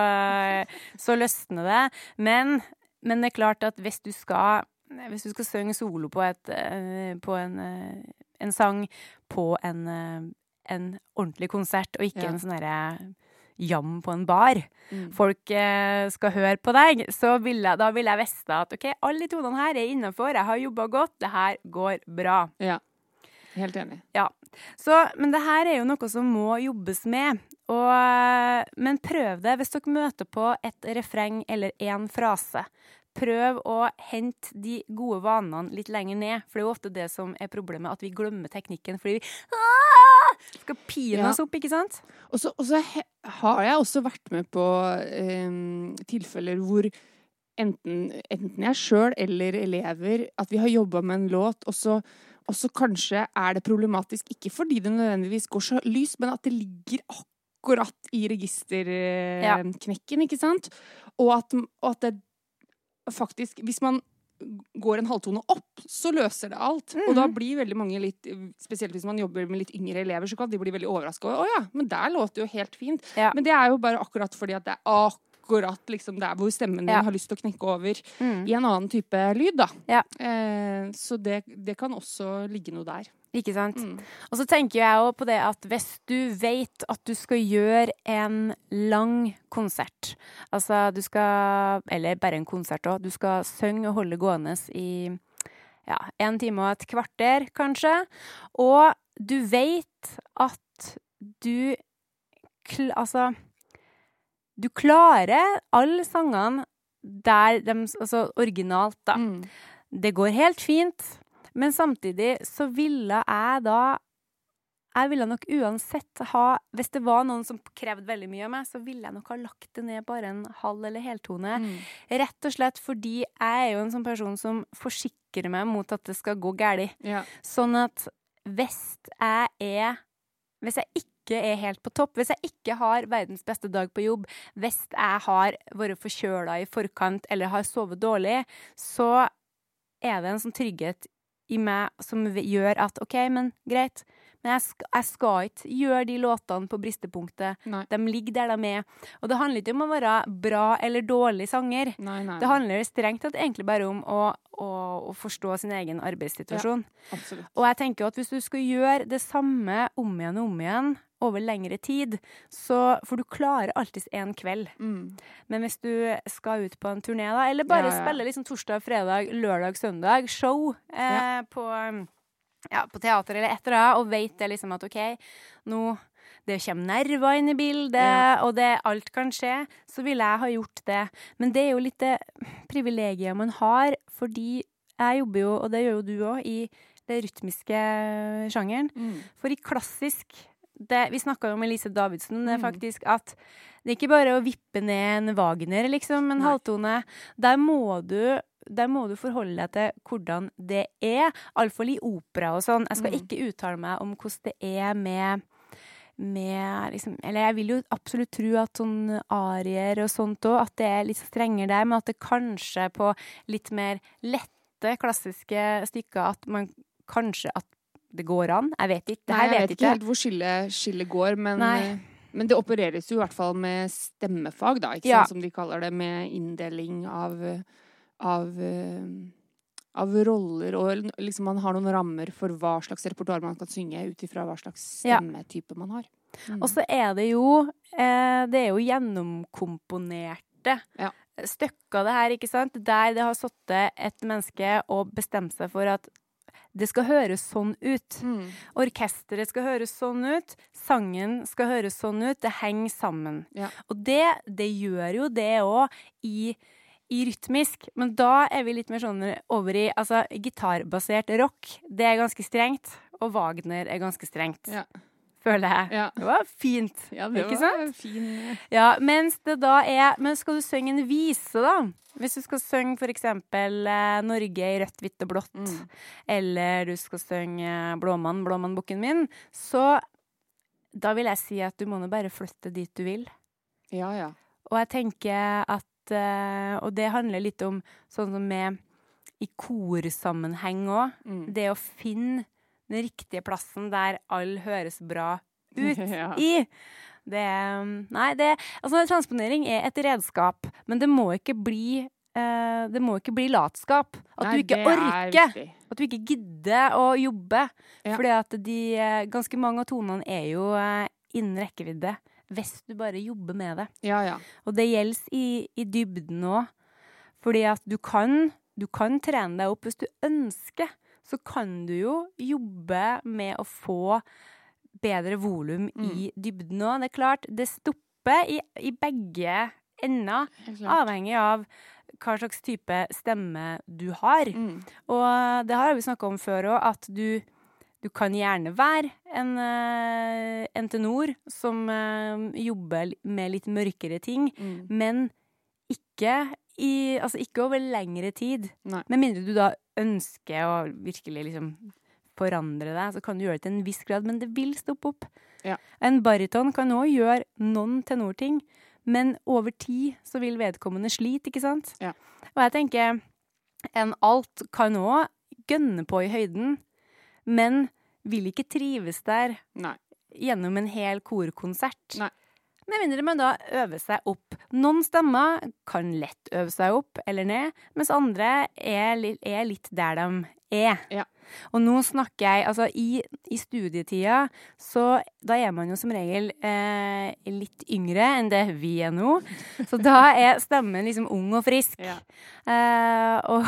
Speaker 3: så løsner det. Men, men det er klart at hvis du skal hvis du skal synge solo på, et, eh, på en, eh, en sang på en, en ordentlig konsert, og ikke
Speaker 2: Ja.
Speaker 3: en sånn derre jam på en bar,
Speaker 2: Mm.
Speaker 3: folk eh, skal høre på deg, så vil jeg, da vil jeg vite at OK, alle de tonene her er innafor, jeg har jobba godt, det her går bra.
Speaker 2: Ja. Helt enig.
Speaker 3: Så, men det her er jo noe som må jobbes med. Og, men prøv det hvis dere møter på et refreng eller én frase. Prøv å hente de gode vanene litt lenger ned, for det er jo ofte det som er problemet, at vi glemmer teknikken fordi vi skal pine
Speaker 2: Ja.
Speaker 3: oss opp, ikke sant?
Speaker 2: Og så og så he- har jeg også vært med på eh, tilfeller hvor enten, enten jeg sjøl eller elever At vi har jobba med en låt, og så, og så kanskje er det problematisk ikke fordi det nødvendigvis går så lyst, men at det ligger akkurat i registerknekken, ikke sant? Og at, og at det faktisk Hvis man går en halvtone opp, så løser det alt. Og da
Speaker 3: Mhm.
Speaker 2: blir veldig mange litt Spesielt hvis man jobber med litt yngre elever, så kan de bli veldig overraska over Å ja, men der låter det jo helt fint.
Speaker 3: Ja.
Speaker 2: Men det er jo bare akkurat fordi at det er akkurat liksom der hvor stemmen din
Speaker 3: Ja.
Speaker 2: har lyst til å knekke over
Speaker 3: Mm.
Speaker 2: i en annen type lyd, da.
Speaker 3: Ja.
Speaker 2: Eh, så det, det kan også ligge noe der.
Speaker 3: Ikke sant?
Speaker 2: Mm.
Speaker 3: Og så tenker jeg òg på det at hvis du vet at du skal gjøre en lang konsert, altså du skal Eller bare en konsert òg. Du skal synge og holde gående i ja, en time og et kvarter, kanskje. Og du vet at du Altså Du klarer alle sangene der de Altså originalt, da.
Speaker 2: Mm.
Speaker 3: Det går helt fint, men samtidig så ville jeg da Jeg ville nok uansett ha Hvis det var noen som krevde veldig mye av meg, så ville jeg nok ha lagt det ned bare en halv eller heltone.
Speaker 2: Mm.
Speaker 3: Rett og slett fordi jeg er jo en sånn person som forsikrer meg mot at det skal gå galt.
Speaker 2: Ja.
Speaker 3: Sånn at hvis jeg er Hvis jeg ikke er helt på topp, hvis jeg ikke har verdens beste dag på jobb, hvis jeg har vært forkjøla i forkant eller har sovet dårlig, så er det en sånn trygghet i meg som gjør at OK, men greit, men jeg skal, jeg skal ikke gjøre de låtene på bristepunktet.
Speaker 2: Nei.
Speaker 3: De ligger der de er. Og det handler ikke om å være bra eller dårlig sanger.
Speaker 2: Nei, nei.
Speaker 3: Det handler strengt tatt egentlig bare om å, å, å forstå sin egen arbeidssituasjon.
Speaker 2: Ja,
Speaker 3: Og jeg tenker at hvis du skal gjøre det samme om igjen og om igjen over lengre tid, så For du klarer alltids en kveld.
Speaker 2: Mm.
Speaker 3: Men hvis du skal ut på en turné, da, eller bare
Speaker 2: Ja, ja.
Speaker 3: spille liksom torsdag, fredag, lørdag, søndag, show eh, på, ja, på teater eller et eller annet, og vet det liksom at OK, nå det kommer nerver inn i bildet,
Speaker 2: Ja.
Speaker 3: og det, alt kan skje, så ville jeg ha gjort det. Men det er jo litt det privilegiet man har, fordi jeg jobber jo, og det gjør jo du òg, i det rytmiske sjangeren.
Speaker 2: Mm.
Speaker 3: For i klassisk det, Vi snakka jo med Elise Davidsen
Speaker 2: Mm.
Speaker 3: faktisk at det er ikke bare å vippe ned en Wagner, liksom, en
Speaker 2: Nei.
Speaker 3: halvtone. Der må du der må du forholde deg til hvordan det er. Iallfall i opera og sånn. Jeg skal
Speaker 2: Mm.
Speaker 3: ikke uttale meg om hvordan det er med med liksom, Eller jeg vil jo absolutt tro at sånn arier og sånt òg, at det er litt strengere der, men at det kanskje på litt mer lette, klassiske stykker at man kanskje at det går an. Jeg vet ikke. Det
Speaker 2: Nei, jeg
Speaker 3: vet
Speaker 2: vet ikke helt hvor skillet, skille går, men, eh, men det opereres jo i hvert fall med stemmefag, da, ikke
Speaker 3: Ja.
Speaker 2: sant, som de kaller det, med inndeling av, av, eh, av roller, og liksom man har noen rammer for hva slags repertoar man kan synge ut ifra hva slags stemmetype man har. Mm.
Speaker 3: Og så er det jo eh, Det er jo gjennomkomponerte
Speaker 2: Ja.
Speaker 3: stykker, det her, ikke sant? Der det har sittet et menneske og bestemt seg for at det skal høres sånn ut.
Speaker 2: Mm.
Speaker 3: Orkesteret skal høres sånn ut. Sangen skal høres sånn ut. Det henger sammen.
Speaker 2: Ja.
Speaker 3: Og det, det gjør jo det òg i, i rytmisk. Men da er vi litt mer sånn over i altså, gitarbasert rock. Det er ganske strengt. Og Wagner er ganske strengt,
Speaker 2: Ja.
Speaker 3: Føler jeg.
Speaker 2: Ja.
Speaker 3: Det var fint.
Speaker 2: ja, det
Speaker 3: Ikke
Speaker 2: var
Speaker 3: sant?
Speaker 2: fin
Speaker 3: Ja, mens det da er Men skal du synge en vise, da? Hvis du skal synge eksempel eh, 'Norge i rødt, hvitt og blått',
Speaker 2: Mm.
Speaker 3: eller du skal synge 'Blåmann, blåmannbukken min', så da vil jeg si at du må nå bare flytte dit du vil.
Speaker 2: Ja, ja.
Speaker 3: Og jeg tenker at eh, Og det handler litt om sånn som med i korsammenheng òg.
Speaker 2: Mm.
Speaker 3: Det å finne den riktige plassen der all høres bra ut <laughs>
Speaker 2: ja.
Speaker 3: i. Det Nei, det Altså, transponering er et redskap, men det må ikke bli Uh, Det må ikke bli latskap. At
Speaker 2: Nei,
Speaker 3: du ikke
Speaker 2: er
Speaker 3: orker. At du ikke gidder å jobbe.
Speaker 2: Ja.
Speaker 3: Fordi at de eh, Ganske mange av tonene er jo uh, innen rekkevidde. Hvis du bare jobber med det.
Speaker 2: Ja, ja.
Speaker 3: Og det gjelder i, i dybden òg. Fordi at du kan, du kan trene deg opp hvis du ønsker. Så kan du jo jobbe med å få bedre volum i dybden òg. Det er klart, det stopper i, i begge ender, avhengig av hva slags type stemme du har.
Speaker 2: Mm.
Speaker 3: Og det har vi snakka om før òg, at du, du kan gjerne være en, eh, en tenor som eh, jobber med litt mørkere ting,
Speaker 2: Mm.
Speaker 3: men ikke, i, altså ikke over lengre tid.
Speaker 2: Nei.
Speaker 3: Med mindre du da ønsker å virkelig liksom forandre deg, så kan du gjøre det til en viss grad, men det vil stoppe opp.
Speaker 2: Ja.
Speaker 3: En bariton kan òg gjøre noen tenorting, men over tid så vil vedkommende slite, ikke sant?
Speaker 2: Ja.
Speaker 3: Og jeg tenker en alt kan òg gønne på i høyden, men vil ikke trives der
Speaker 2: Nei.
Speaker 3: gjennom en hel korkonsert.
Speaker 2: Nei.
Speaker 3: Med mindre man da øver seg opp. Noen stemmer kan lett øve seg opp eller ned, mens andre er, er litt der de er.
Speaker 2: Ja.
Speaker 3: Og nå snakker jeg Altså, i, i studietida, så da er man jo som regel eh, litt yngre enn det vi er nå. Så da er stemmen liksom ung og frisk.
Speaker 2: Ja.
Speaker 3: Eh, og,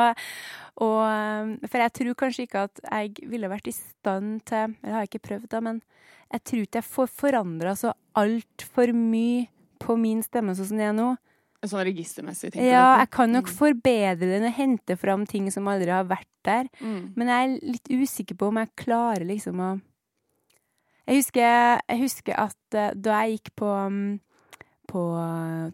Speaker 3: <laughs> og eh, For jeg tror kanskje ikke at jeg ville vært i stand til Eller har jeg ikke prøvd, da, men jeg tror ikke jeg får forandra så altfor mye på min stemme sånn som det er nå.
Speaker 2: Sånn registermessig, tenker
Speaker 3: Ja,
Speaker 2: du?
Speaker 3: jeg kan nok
Speaker 2: Mm.
Speaker 3: forbedre den og hente fram ting som aldri har vært der.
Speaker 2: Mm.
Speaker 3: Men jeg er litt usikker på om jeg klarer liksom å Jeg husker, jeg husker at eh, da jeg gikk på, mm, på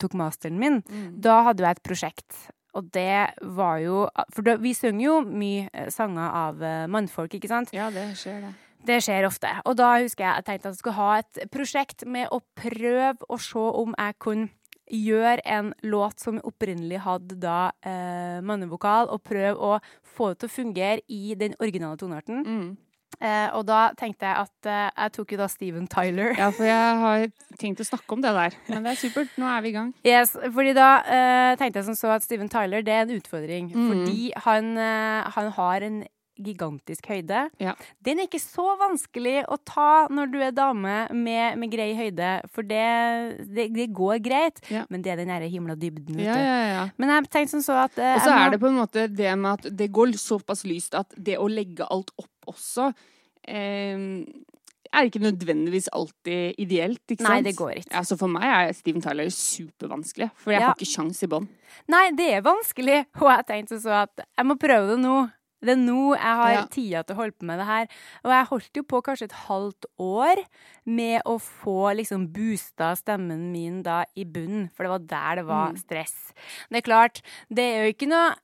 Speaker 3: tok masteren min,
Speaker 2: Mm.
Speaker 3: da hadde jeg et prosjekt. Og det var jo For vi synger jo mye eh, sanger av eh, mannfolk, ikke sant?
Speaker 2: Ja, det skjer, det.
Speaker 3: Det skjer ofte. Og da husker jeg jeg tenkte at jeg skulle ha et prosjekt med å prøve å se om jeg kunne gjøre en låt som opprinnelig hadde da eh, mannevokal, og prøve å få det til å fungere i den originale tonearten.
Speaker 2: Mm.
Speaker 3: Eh, og da tenkte jeg at eh, jeg tok jo da Steven Tyler.
Speaker 2: Ja, for jeg <laughs> har tenkt å snakke om det der. Men det er supert. Nå er vi i gang.
Speaker 3: Yes, fordi da eh, tenkte jeg som så at Steven Tyler, det er en utfordring.
Speaker 2: Mm.
Speaker 3: Fordi han, eh, han har en gigantisk høyde.
Speaker 2: Ja.
Speaker 3: Den er ikke så vanskelig å ta når du er dame med, med grei høyde, for det, det, det går greit.
Speaker 2: Ja.
Speaker 3: Men det er den derre himla dybden, vet
Speaker 2: Ja,
Speaker 3: du.
Speaker 2: ja, ja.
Speaker 3: Men jeg tenkte som så at eh,
Speaker 2: Og så er det på en måte det med at det går såpass lyst at det å legge alt opp også eh, er ikke nødvendigvis alltid ideelt, ikke sant?
Speaker 3: Nei, det går ikke.
Speaker 2: Ja, så for meg er Steven Tyler supervanskelig, for jeg har ikke sjans i bånn.
Speaker 3: Nei, det er vanskelig. Og jeg tenkte så at jeg må prøve det nå. Det er nå jeg har
Speaker 2: Ja.
Speaker 3: tida til å holde på med det her. Og jeg holdt jo på kanskje et halvt år med å få liksom boosta stemmen min da i bunnen, for det var der det var
Speaker 2: Mm.
Speaker 3: stress. Det er klart, det er jo ikke noe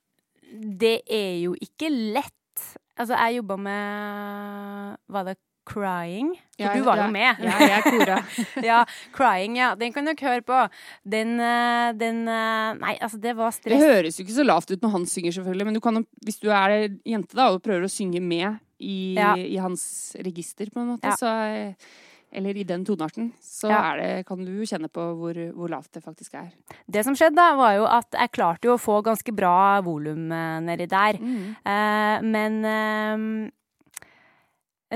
Speaker 3: det er jo ikke lett. Altså, jeg jobba med Var det Crying? For
Speaker 2: Ja,
Speaker 3: du var jo med.
Speaker 2: Ja, jeg kora. <laughs>
Speaker 3: ja, Crying, ja. Den kan dere høre på. Den, eh, den eh, Nei, altså, det var stress.
Speaker 2: Det høres jo ikke så lavt ut når han synger, selvfølgelig, men du kan, hvis du er jente da, og prøver å synge med i,
Speaker 3: Ja.
Speaker 2: i hans register, på en måte, så, eh, eller i den tonearten, så
Speaker 3: Ja.
Speaker 2: det, kan du kjenne på hvor, hvor lavt det faktisk er.
Speaker 3: Det som skjedde, da, var jo at jeg klarte jo å få ganske bra volum nedi der.
Speaker 2: Mm.
Speaker 3: Eh, men eh,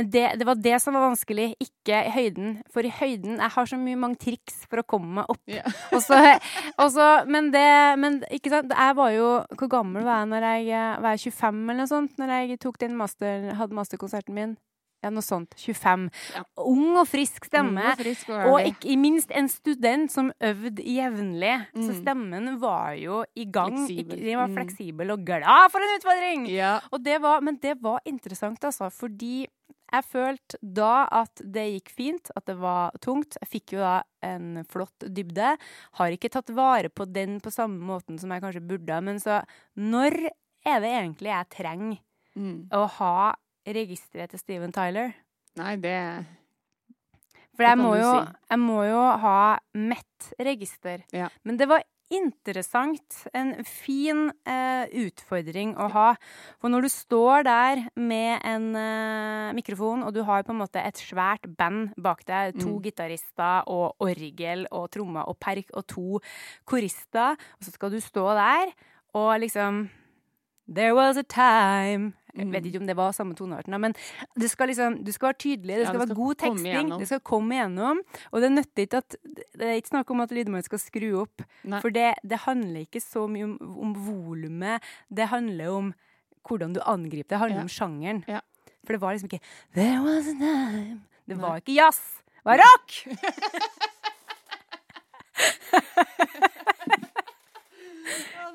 Speaker 3: det, det var det som var vanskelig, ikke høyden. For i høyden Jeg har så mye mange triks for å komme meg opp.
Speaker 2: Yeah. <laughs>
Speaker 3: Og så, og så, men det Men ikke sant, jeg var jo Hvor gammel var jeg når jeg var jeg 25 eller noe sånt? Når jeg tok den master, hadde masterkonserten min? Ja, noe sånt. 25.
Speaker 2: Ja.
Speaker 3: Ung og frisk stemme.
Speaker 2: Mm, frisk og
Speaker 3: Og ikke minst en student som øvde jevnlig. Så
Speaker 2: Mm.
Speaker 3: stemmen var jo i gang.
Speaker 2: Fleksibel.
Speaker 3: de var
Speaker 2: Mm.
Speaker 3: fleksibel og glad for en utfordring!
Speaker 2: Ja.
Speaker 3: Og det var, men det var interessant, altså, fordi jeg følte da at det gikk fint, at det var tungt. Jeg fikk jo da en flott dybde. Har ikke tatt vare på den på samme måten som jeg kanskje burde. Men så når er det egentlig jeg trenger
Speaker 2: Mm.
Speaker 3: å ha registeret til Steven Tyler?
Speaker 2: Nei, det
Speaker 3: For jeg må, jo,
Speaker 2: si.
Speaker 3: jeg må jo ha Met-register.
Speaker 2: Ja.
Speaker 3: Men det var interessant. En fin eh, utfordring å ha. For når du står der med en eh, mikrofon, og du har på en måte et svært band bak deg, to
Speaker 2: Mm.
Speaker 3: gitarister og orgel og trommer og perk og to korister, og så skal du stå der og liksom There was a time Jeg vet
Speaker 2: Mm.
Speaker 3: ikke om det var samme tonearten, men det skal liksom, du skal være tydelig, det
Speaker 2: Ja,
Speaker 3: skal være
Speaker 2: skal
Speaker 3: god teksting, det skal komme igjennom. Og det nytter ikke at Det er ikke snakk om at lydmannen skal skru opp,
Speaker 2: Nei.
Speaker 3: for det, det handler ikke så mye om, om volumet. Det handler om hvordan du angriper det. Det handler
Speaker 2: Ja.
Speaker 3: om sjangeren.
Speaker 2: Ja.
Speaker 3: For det var liksom ikke There was a time Det
Speaker 2: Nei.
Speaker 3: var ikke jazz. Det var rock! <laughs>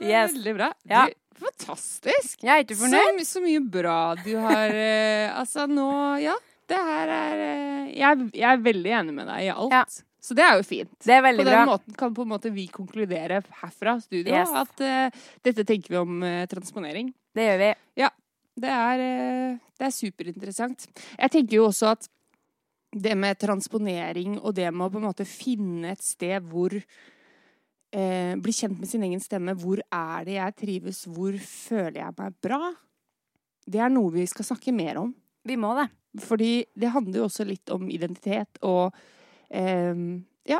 Speaker 2: Det er
Speaker 3: Yes.
Speaker 2: Veldig bra.
Speaker 3: Ja.
Speaker 2: Du, fantastisk!
Speaker 3: Jeg er ikke
Speaker 2: Så,
Speaker 3: fornøyd.
Speaker 2: så mye bra du har uh, Altså, nå Ja, det her er uh, jeg, jeg er veldig enig med deg i alt.
Speaker 3: Ja.
Speaker 2: Så det er jo fint.
Speaker 3: Det er
Speaker 2: På den
Speaker 3: bra.
Speaker 2: måten kan på en måte vi konkludere herfra studio
Speaker 3: Yes.
Speaker 2: at uh, dette tenker vi om transponering.
Speaker 3: Det gjør vi.
Speaker 2: Det er, det er superinteressant. Jeg tenker jo også at det med transponering og det med å på en måte finne et sted hvor eh, Bli kjent med sin egen stemme. Hvor er det jeg trives? Hvor føler jeg meg bra? Det er noe vi skal snakke mer om.
Speaker 3: Vi må det.
Speaker 2: Fordi det handler jo også litt om identitet og eh, Ja.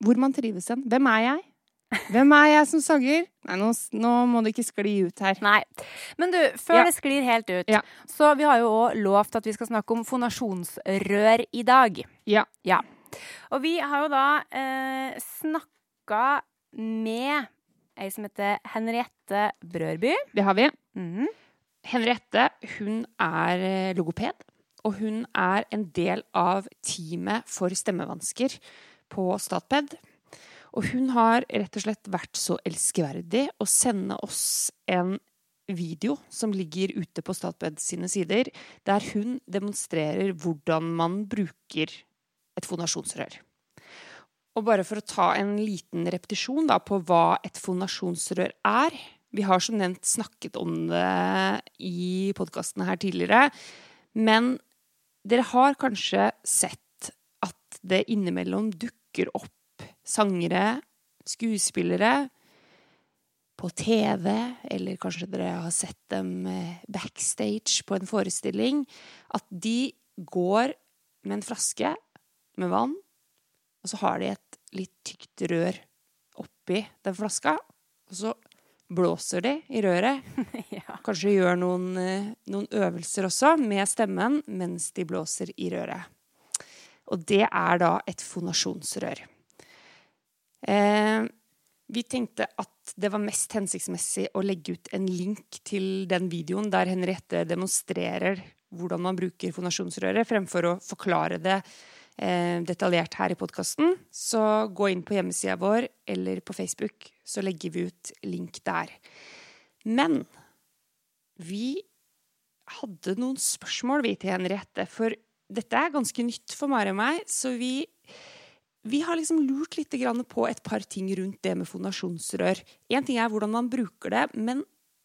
Speaker 2: Hvor man trives hen. Hvem er jeg? Hvem er jeg som sanger? Nei, nå, nå må det ikke skli ut her.
Speaker 3: Nei. Men du, før
Speaker 2: Ja.
Speaker 3: det sklir helt ut,
Speaker 2: Ja.
Speaker 3: så vi har jo òg lovt at vi skal snakke om fonasjonsrør i dag.
Speaker 2: Ja.
Speaker 3: Og vi har jo da eh, snakka med ei som heter Henriette Brørby.
Speaker 2: Det har vi.
Speaker 3: Mm.
Speaker 2: Henriette hun er eh, logoped, og hun er en del av teamet for stemmevansker på Statped. Og hun har rett og slett vært så elskverdig å sende oss en video som ligger ute på Statped sine sider, der hun demonstrerer hvordan man bruker et fonasjonsrør. Og bare for å ta en liten repetisjon da, på hva et fonasjonsrør er. Vi har som nevnt snakket om det i podkastene her tidligere. Men dere har kanskje sett at det innimellom dukker opp sangere, skuespillere på TV, eller kanskje dere har sett dem eh, backstage på en forestilling, at de går med en flaske med vann, og så har de et litt tykt rør oppi den flaska, og så blåser de i røret. <laughs>
Speaker 3: ja.
Speaker 2: Kanskje gjør noen, eh, noen øvelser også med stemmen mens de blåser i røret. Og det er da et fonasjonsrør. Eh, vi tenkte at det var mest hensiktsmessig å legge ut en link til den videoen der Henriette demonstrerer hvordan man bruker fonasjonsrøret, fremfor å forklare det detaljert her i podkasten. Så gå inn på hjemmesida vår eller på Facebook, så legger vi ut link der. Men vi hadde noen spørsmål vi til Henriette, for dette er ganske nytt for Mari og meg, så vi vi har liksom lurt litt på et par ting rundt det med fonasjonsrør. Én ting er hvordan man bruker det, men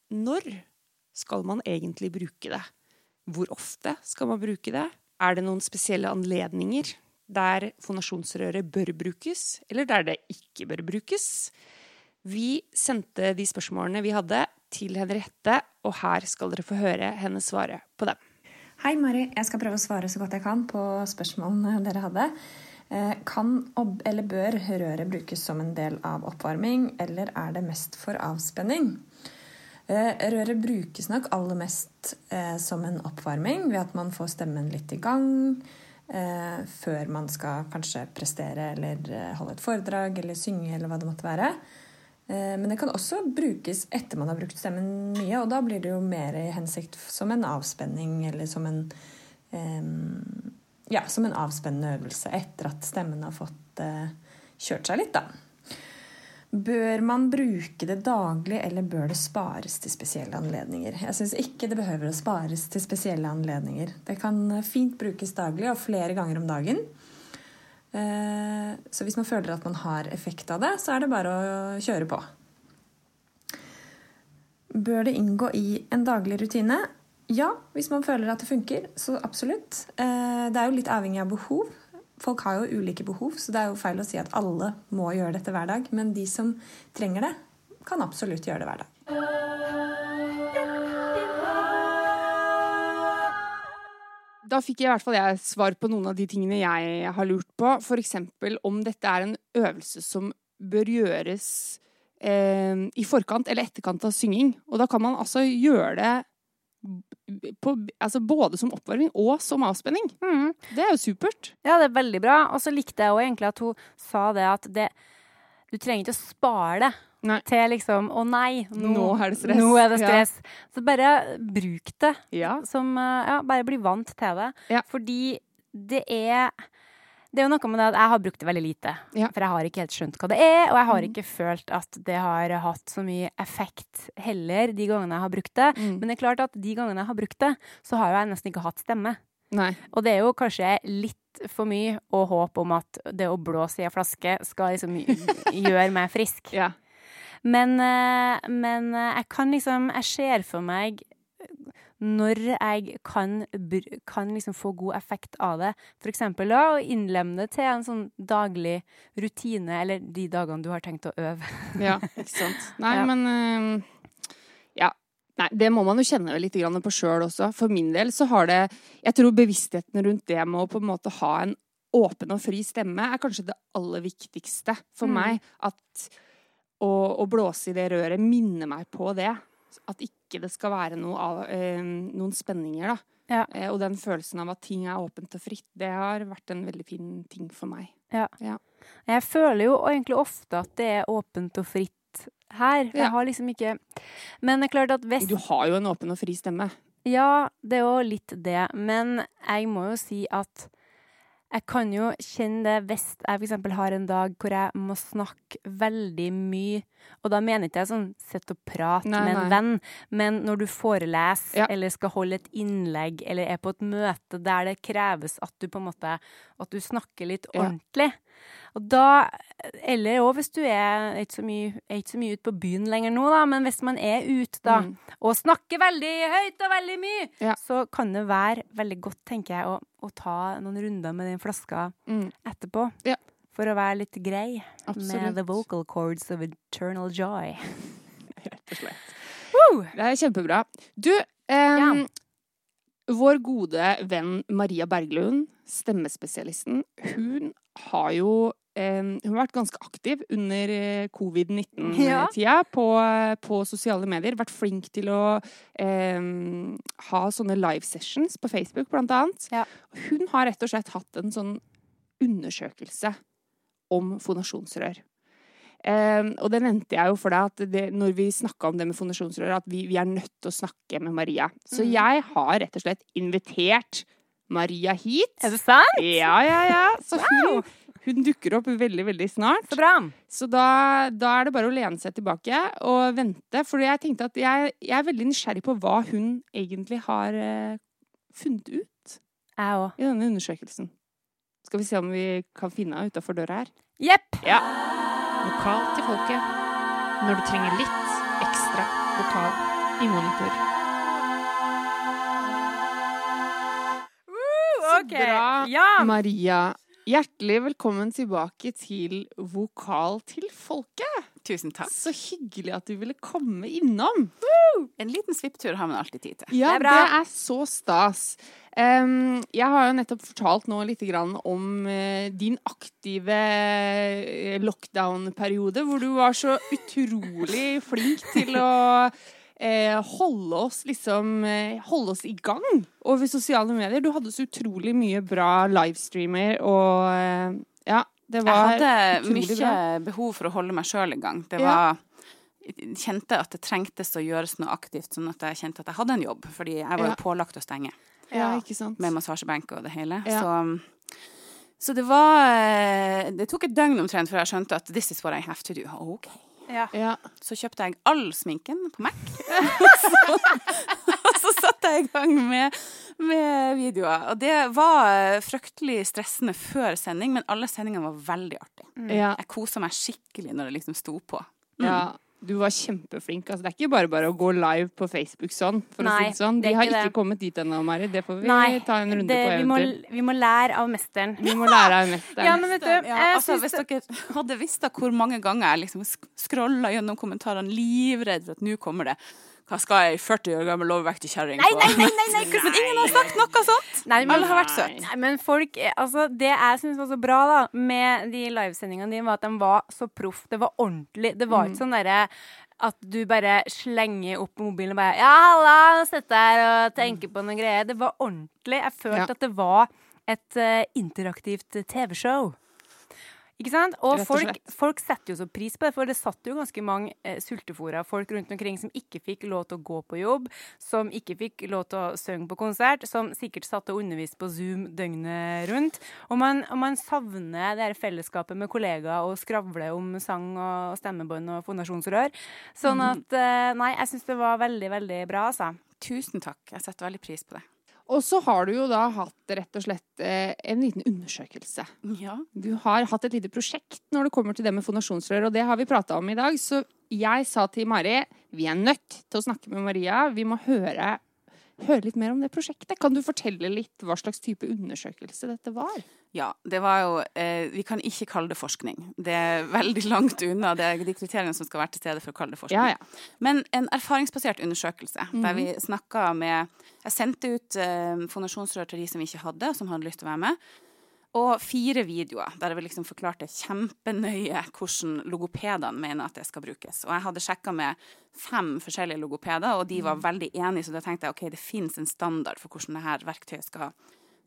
Speaker 2: når skal man egentlig bruke det? Hvor ofte skal man bruke det? Er det noen spesielle anledninger der fonasjonsrøret bør brukes, eller der det ikke bør brukes? Vi sendte de spørsmålene vi hadde, til Henriette, og her skal dere få høre henne svare på dem.
Speaker 4: Hei, Mari. Jeg skal prøve å svare så godt jeg kan på spørsmålene dere hadde. Eh, kan eller bør røret brukes som en del av oppvarming, eller er det mest for avspenning? Eh, røret brukes nok aller mest eh, som en oppvarming ved at man får stemmen litt i gang før man skal kanskje prestere eller holde et foredrag eller synge eller hva det måtte være. Eh, men det kan også brukes etter man har brukt stemmen mye, og da blir det jo mer i hensikt som en avspenning eller som en ja, som en avspennende øvelse etter at stemmen har fått eh, kjørt seg litt, da. Bør man bruke det daglig, eller bør det spares til spesielle anledninger? Jeg syns ikke det behøver å spares til spesielle anledninger. Det kan fint brukes daglig og flere ganger om dagen. Eh, så hvis man føler at man har effekt av det, så er det bare å kjøre på. Bør det inngå i en daglig rutine? Ja, hvis man føler at det funker, så absolutt. Eh, det er jo litt avhengig av behov. Folk har jo ulike behov, så det er jo feil å si at alle må gjøre dette hver dag. Men de som trenger det, kan absolutt gjøre det hver dag.
Speaker 2: Da fikk jeg i hvert fall jeg svar på noen av de tingene jeg har lurt på. F.eks. om dette er en øvelse som bør gjøres eh, i forkant eller etterkant av synging. Og da kan man altså gjøre det på, altså både som oppvarming og som avspenning. Mm. Det er jo supert.
Speaker 3: Ja, det er veldig bra. Og så likte jeg òg egentlig at hun sa det at det, du trenger ikke å spare det Nei. til liksom Å nei,
Speaker 2: nå, nå, er det stress.
Speaker 3: Nå er det stress. Ja. Så bare bruk det.
Speaker 2: Ja.
Speaker 3: Som eh, Ja, bare bli vant til det. Fordi det er det er jo noe med det at jeg har brukt det veldig lite.
Speaker 2: Ja.
Speaker 3: For jeg har ikke helt skjønt hva det er, og jeg har
Speaker 2: mm.
Speaker 3: ikke følt at det har hatt så mye effekt heller de gangene jeg har brukt det.
Speaker 2: Mm.
Speaker 3: Men det er klart at de gangene jeg har brukt det, så har jo jeg nesten ikke hatt stemme.
Speaker 2: Nei.
Speaker 3: Og det er jo kanskje litt for mye å håpe om at det å blåse i ei flaske skal liksom <laughs> gjøre meg frisk.
Speaker 2: Ja.
Speaker 3: Men, eh, men eh, jeg kan liksom Jeg ser for meg når jeg kan, kan liksom få god effekt av det. For eksempel å innlemme det til en sånn daglig rutine, eller de dagene du har tenkt å øve.
Speaker 2: ja, <laughs> ikke sant. Nei,
Speaker 3: Ja.
Speaker 2: men eh, Ja. Nei, det må man jo kjenne litt på sjøl også. For min del så har det Jeg tror bevisstheten rundt det med å på en måte ha en åpen og fri stemme er kanskje det aller viktigste for
Speaker 3: Mm.
Speaker 2: meg. At å, å blåse i det røret minner meg på det. At ikke det skal være noe av, eh, noen spenninger, da.
Speaker 3: Ja.
Speaker 2: Eh, og den følelsen av at ting er åpent og fritt, det har vært en veldig fin ting for meg.
Speaker 3: Jeg føler jo egentlig ofte at det er åpent og fritt her.
Speaker 2: Ja.
Speaker 3: Jeg har liksom ikke Men det er klart at hvis
Speaker 2: Du har jo en åpen og fri stemme.
Speaker 3: Ja, det er jo litt det. Men jeg må jo si at jeg kan jo kjenne det hvis jeg f.eks. har en dag hvor jeg må snakke veldig mye. Og da mener ikke jeg sånn sitt og prat
Speaker 2: Nei,
Speaker 3: med en
Speaker 2: nei.
Speaker 3: venn, men når du foreleser
Speaker 2: Ja.
Speaker 3: eller skal holde et innlegg eller er på et møte der det kreves at du på en måte at du snakker litt
Speaker 2: Ja.
Speaker 3: Og da Eller òg hvis du er ikke så mye, er ikke så mye ute på byen lenger nå, da, men hvis man er ute da
Speaker 2: Mm.
Speaker 3: og snakker veldig høyt og veldig mye,
Speaker 2: Ja.
Speaker 3: så kan det være veldig godt, tenker jeg, å, å ta noen runder med den flaska
Speaker 2: Mm.
Speaker 3: etterpå.
Speaker 2: Ja.
Speaker 3: For å være litt grei med the vocal chords of eternal joy. <laughs>
Speaker 2: Rett og slett.
Speaker 3: Woo!
Speaker 2: Det er kjempebra. Du, em, vår gode venn Maria Berglund, stemmespesialisten, hun har jo hun har vært ganske aktiv under eh, covid-19-tida på, på sosiale medier. Vært flink til å em, ha sånne live sessions på Facebook, blant annet.
Speaker 3: Ja.
Speaker 2: Hun har rett og slett hatt en sånn undersøkelse om fonasjonsrør. Eh, og det nevnte jeg jo for deg, at det, når vi snakka om det med fonasjonsrør, at vi, vi er nødt til å snakke med Maria. Så
Speaker 3: Mm.
Speaker 2: jeg har rett og slett invitert Maria hit.
Speaker 3: Er det sant?
Speaker 2: Ja, ja, ja. Så hun, hun dukker opp veldig, veldig snart.
Speaker 3: Så bra.
Speaker 2: Så da, da er det bare å lene seg tilbake og vente. For jeg tenkte at jeg, jeg er veldig nysgjerrig på hva hun egentlig har eh, funnet ut
Speaker 3: Jeg òg.
Speaker 2: i denne undersøkelsen. Skal vi se om vi kan finne henne utafor døra her.
Speaker 3: Jepp.
Speaker 1: Lokal til folket. Når du trenger litt ekstra vokal i monitor.
Speaker 3: Så
Speaker 2: bra.
Speaker 3: Ja.
Speaker 2: Maria, hjertelig velkommen tilbake til Vokal til folket.
Speaker 5: Tusen takk.
Speaker 2: Så hyggelig at du ville komme innom.
Speaker 5: En liten svipptur har man alltid tid til.
Speaker 2: Ja,
Speaker 3: Det er
Speaker 2: det er, så stas. Jeg har jo nettopp fortalt nå litt grann om eh, din aktive eh, lockdown-periode, hvor du var så utrolig flink til å eh, holde oss liksom Holde oss i gang over sosiale medier. Du hadde så utrolig mye bra livestreamer og Ja, det
Speaker 5: Jeg hadde mye
Speaker 2: bra.
Speaker 5: behov for å holde meg sjøl i gang. Det
Speaker 2: Ja.
Speaker 5: var jeg kjente at det trengtes å gjøres noe aktivt, sånn at jeg kjente at jeg hadde en jobb. Fordi jeg var jo
Speaker 2: Ja.
Speaker 5: pålagt å stenge
Speaker 2: Ja, ikke sant?
Speaker 5: med massasjebenk og det hele.
Speaker 2: Ja.
Speaker 5: Så, så det var eh, Det tok et døgn omtrent før jeg skjønte at this is what I have to do. OK.
Speaker 3: Ja.
Speaker 2: Ja.
Speaker 5: Så kjøpte jeg all sminken på Mac. <laughs> så, og så satte jeg i gang med, med videoer. Og det var fryktelig stressende før sending, men alle sendingene var veldig artige.
Speaker 2: ja.
Speaker 5: Jeg kosa meg skikkelig når det liksom sto på.
Speaker 2: Ja, du var kjempeflink. Altså, det er ikke bare bare å gå live på Facebook sånn, for å si det sånn. De har
Speaker 3: ikke
Speaker 2: ikke kommet dit ennå, Mari. Det får vi
Speaker 3: Nei,
Speaker 2: ta en runde
Speaker 3: det,
Speaker 2: på
Speaker 3: vi, må,
Speaker 2: eventuelt.
Speaker 3: vi må lære av mesteren.
Speaker 2: Vi må lære av <laughs> mesteren.
Speaker 3: Ja, men vet du,
Speaker 5: Ja, altså, hvis dere hadde visst da hvor mange ganger jeg liksom scrolla gjennom kommentarene livredd for at nå kommer det Hva skal jeg, 40 år gammel overvektig kjerring? På-
Speaker 3: nei, nei, nei, nei, <laughs>
Speaker 5: Men ingen har sagt noe sånt!
Speaker 3: Nei, men,
Speaker 5: Alle har vært søte.
Speaker 3: Nei, men folk, eh, altså, det jeg syns var så bra da, med de livesendingene dine, var at de var så proff. Det var ordentlig. Det var ikke sånn derre at du bare slenger opp mobilen og bare Ja, halla, sitter her og tenker på noen greier. Det var ordentlig. Jeg følte
Speaker 2: Ja.
Speaker 3: at det var et uh, interaktivt TV-show. Ikke sant? Og,
Speaker 2: og
Speaker 3: folk, folk setter jo så pris på det, for det satt jo ganske mange eh, sultefòra folk rundt omkring som ikke fikk lov til å gå på jobb, som ikke fikk lov til å synge på konsert, som sikkert satt og underviste på Zoom døgnet rundt. Og man, og man savner det her fellesskapet med kollegaer og skravle om sang og stemmebånd og fondasjonsrør. Sånn
Speaker 2: Mhm.
Speaker 3: at eh, Nei, jeg syns det var veldig, veldig bra, altså.
Speaker 5: Tusen takk. Jeg setter veldig pris på det.
Speaker 2: Og så har du jo da hatt rett og slett eh, en liten undersøkelse.
Speaker 5: Ja.
Speaker 2: Du har hatt et lite prosjekt når det kommer til det med fonasjonsrør, og det har vi prata om i dag. Så jeg sa til Mari vi er nødt til å snakke med Maria. Vi må høre, høre litt mer om det prosjektet. Kan du fortelle litt hva slags type undersøkelse dette var?
Speaker 5: Ja, det var jo eh, Vi kan ikke kalle det forskning. Det er veldig langt unna det, de kriteriene som skal være til stede for å kalle det forskning.
Speaker 2: Ja, ja.
Speaker 5: Men en erfaringsbasert undersøkelse der vi snakka med Jeg sendte ut eh, fondasjonsrør til de som ikke hadde, som hadde lyst til å være med. Og fire videoer der jeg liksom forklarte kjempenøye hvordan logopedene mener at det skal brukes. Og jeg hadde sjekka med fem forskjellige logopeder, og de var veldig enige, så da tenkte jeg ok, det fins en standard for hvordan dette verktøyet skal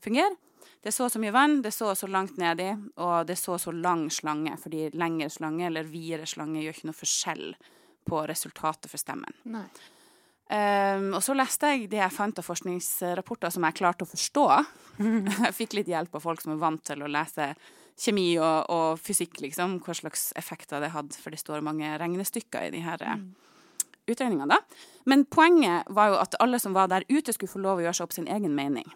Speaker 5: fungere. Det er så og så mye vann, det er så og så langt nedi, og det er så og så lang slange, fordi lengre slange eller videre slange gjør ikke noe forskjell på resultatet for stemmen.
Speaker 2: Nei.
Speaker 5: Um, og så leste jeg det jeg fant av forskningsrapporter som jeg klarte å forstå. <laughs> jeg fikk litt hjelp av folk som er vant til å lese kjemi og, og fysikk, liksom, hva slags effekter det hadde, for det står mange regnestykker i de her mm. utregningene. da. Men poenget var jo at alle som var der ute, skulle få lov å gjøre seg opp sin egen mening.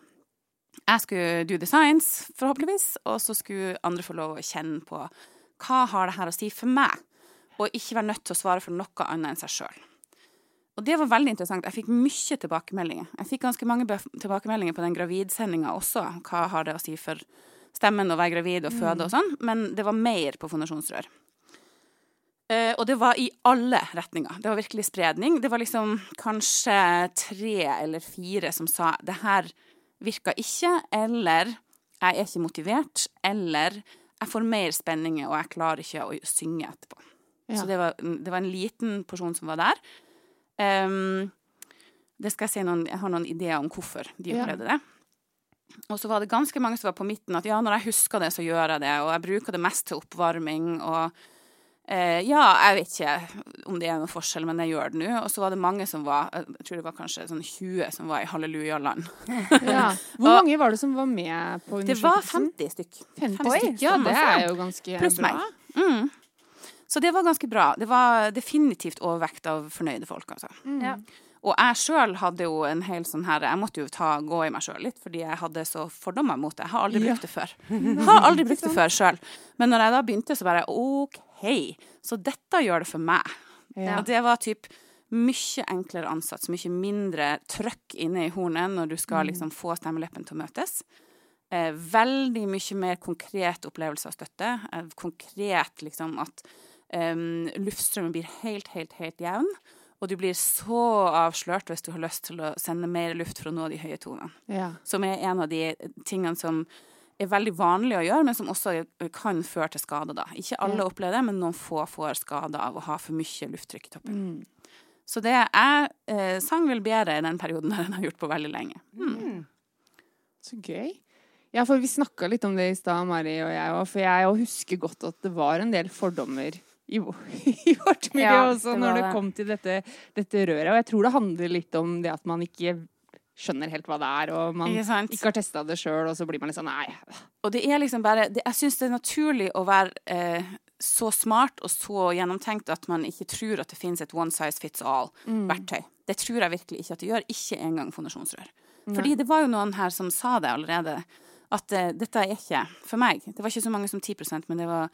Speaker 5: Jeg skulle do the science, forhåpentligvis, og så skulle andre få lov å kjenne på hva har det her å si for meg, og ikke være nødt til å svare for noe annet enn seg sjøl. Og det var veldig interessant. Jeg fikk mye tilbakemeldinger. Jeg fikk ganske mange tilbakemeldinger på den gravidsendinga også. Hva har det å si for stemmen å være gravid og føde og sånn. Men det var mer på fonasjonsrør. Uh, og det var i alle retninger. Det var virkelig spredning. Det var liksom kanskje tre eller fire som sa det her virka ikke, eller jeg er ikke motivert, eller jeg får mer spenninger og jeg klarer ikke å synge etterpå.
Speaker 2: Ja.
Speaker 5: Så det var, det var en liten porsjon som var der. Um, det skal jeg si noen, jeg har noen ideer om hvorfor de
Speaker 2: Ja.
Speaker 5: det. Og så var det ganske mange som var på midten at ja, når jeg husker det, så gjør jeg det, og jeg bruker det mest til oppvarming, og eh, ja, jeg vet ikke om det er noen forskjell, men jeg gjør det nå. Og så var det mange som var, jeg tror det var kanskje sånn 20 som var i hallelujaland. <laughs>
Speaker 2: Ja. Hvor mange var det som var med på undersøkelsen?
Speaker 5: Det var 50 stykk.
Speaker 2: 50
Speaker 3: Oi,
Speaker 2: stykk, Ja, det er jo ganske
Speaker 5: Pluss
Speaker 2: bra.
Speaker 5: meg. Mm. Så det var ganske bra. Det var definitivt overvekt av fornøyde folk, altså.
Speaker 3: Ja.
Speaker 5: Og jeg sjøl hadde jo en hel sånn her Jeg måtte jo ta, gå i meg sjøl litt, fordi jeg hadde så fordommer mot det. Jeg har aldri brukt det før. Jeg har aldri brukt det før sjøl. Men når jeg da begynte, så bare OK, så dette gjør det for meg.
Speaker 2: Ja.
Speaker 5: Og det var typ Mye enklere ansats, mye mindre trøkk inne i hornet når du skal
Speaker 2: Mm.
Speaker 5: liksom få stemmeleppen til å møtes. Eh, veldig mye mer konkret opplevelse av støtte. Eh, konkret liksom at eh, luftstrømmen blir helt, helt, helt jevn. Og du blir så avslørt hvis du har lyst til å sende mer luft for å nå de høye tonene.
Speaker 2: Ja.
Speaker 5: Som er en av de tingene som er veldig vanlig å gjøre, men som også kan føre til skade. da. Ikke alle opplever det, men noen få får skade av å ha for mye lufttrykk i toppen.
Speaker 2: Mm.
Speaker 5: Så det jeg eh, sang vel bedre i den perioden enn jeg har gjort på veldig lenge. Mm.
Speaker 2: Så gøy. Ja, for vi snakka litt om det i stad, Mari og jeg òg. For jeg òg husker godt at det var en del fordommer i, <laughs> vårt miljø
Speaker 3: Ja,
Speaker 2: også
Speaker 3: det
Speaker 2: når det
Speaker 3: det.
Speaker 2: kom til dette, dette røret. Og jeg tror det handler litt om det at man ikke skjønner helt hva det er, og man
Speaker 5: Ikke
Speaker 2: ikke har testa det sjøl, og så blir man litt sånn nei.
Speaker 5: Og det er liksom bare det, Jeg syns det er naturlig å være eh, så smart og så gjennomtenkt at man ikke tror at det finnes et one size fits all-verktøy. Det tror jeg virkelig ikke at det gjør. Ikke engang fondasjonsrør. Fordi det var jo noen her som sa det allerede, at eh, dette er ikke for meg. Det var ikke så mange som 10% men det var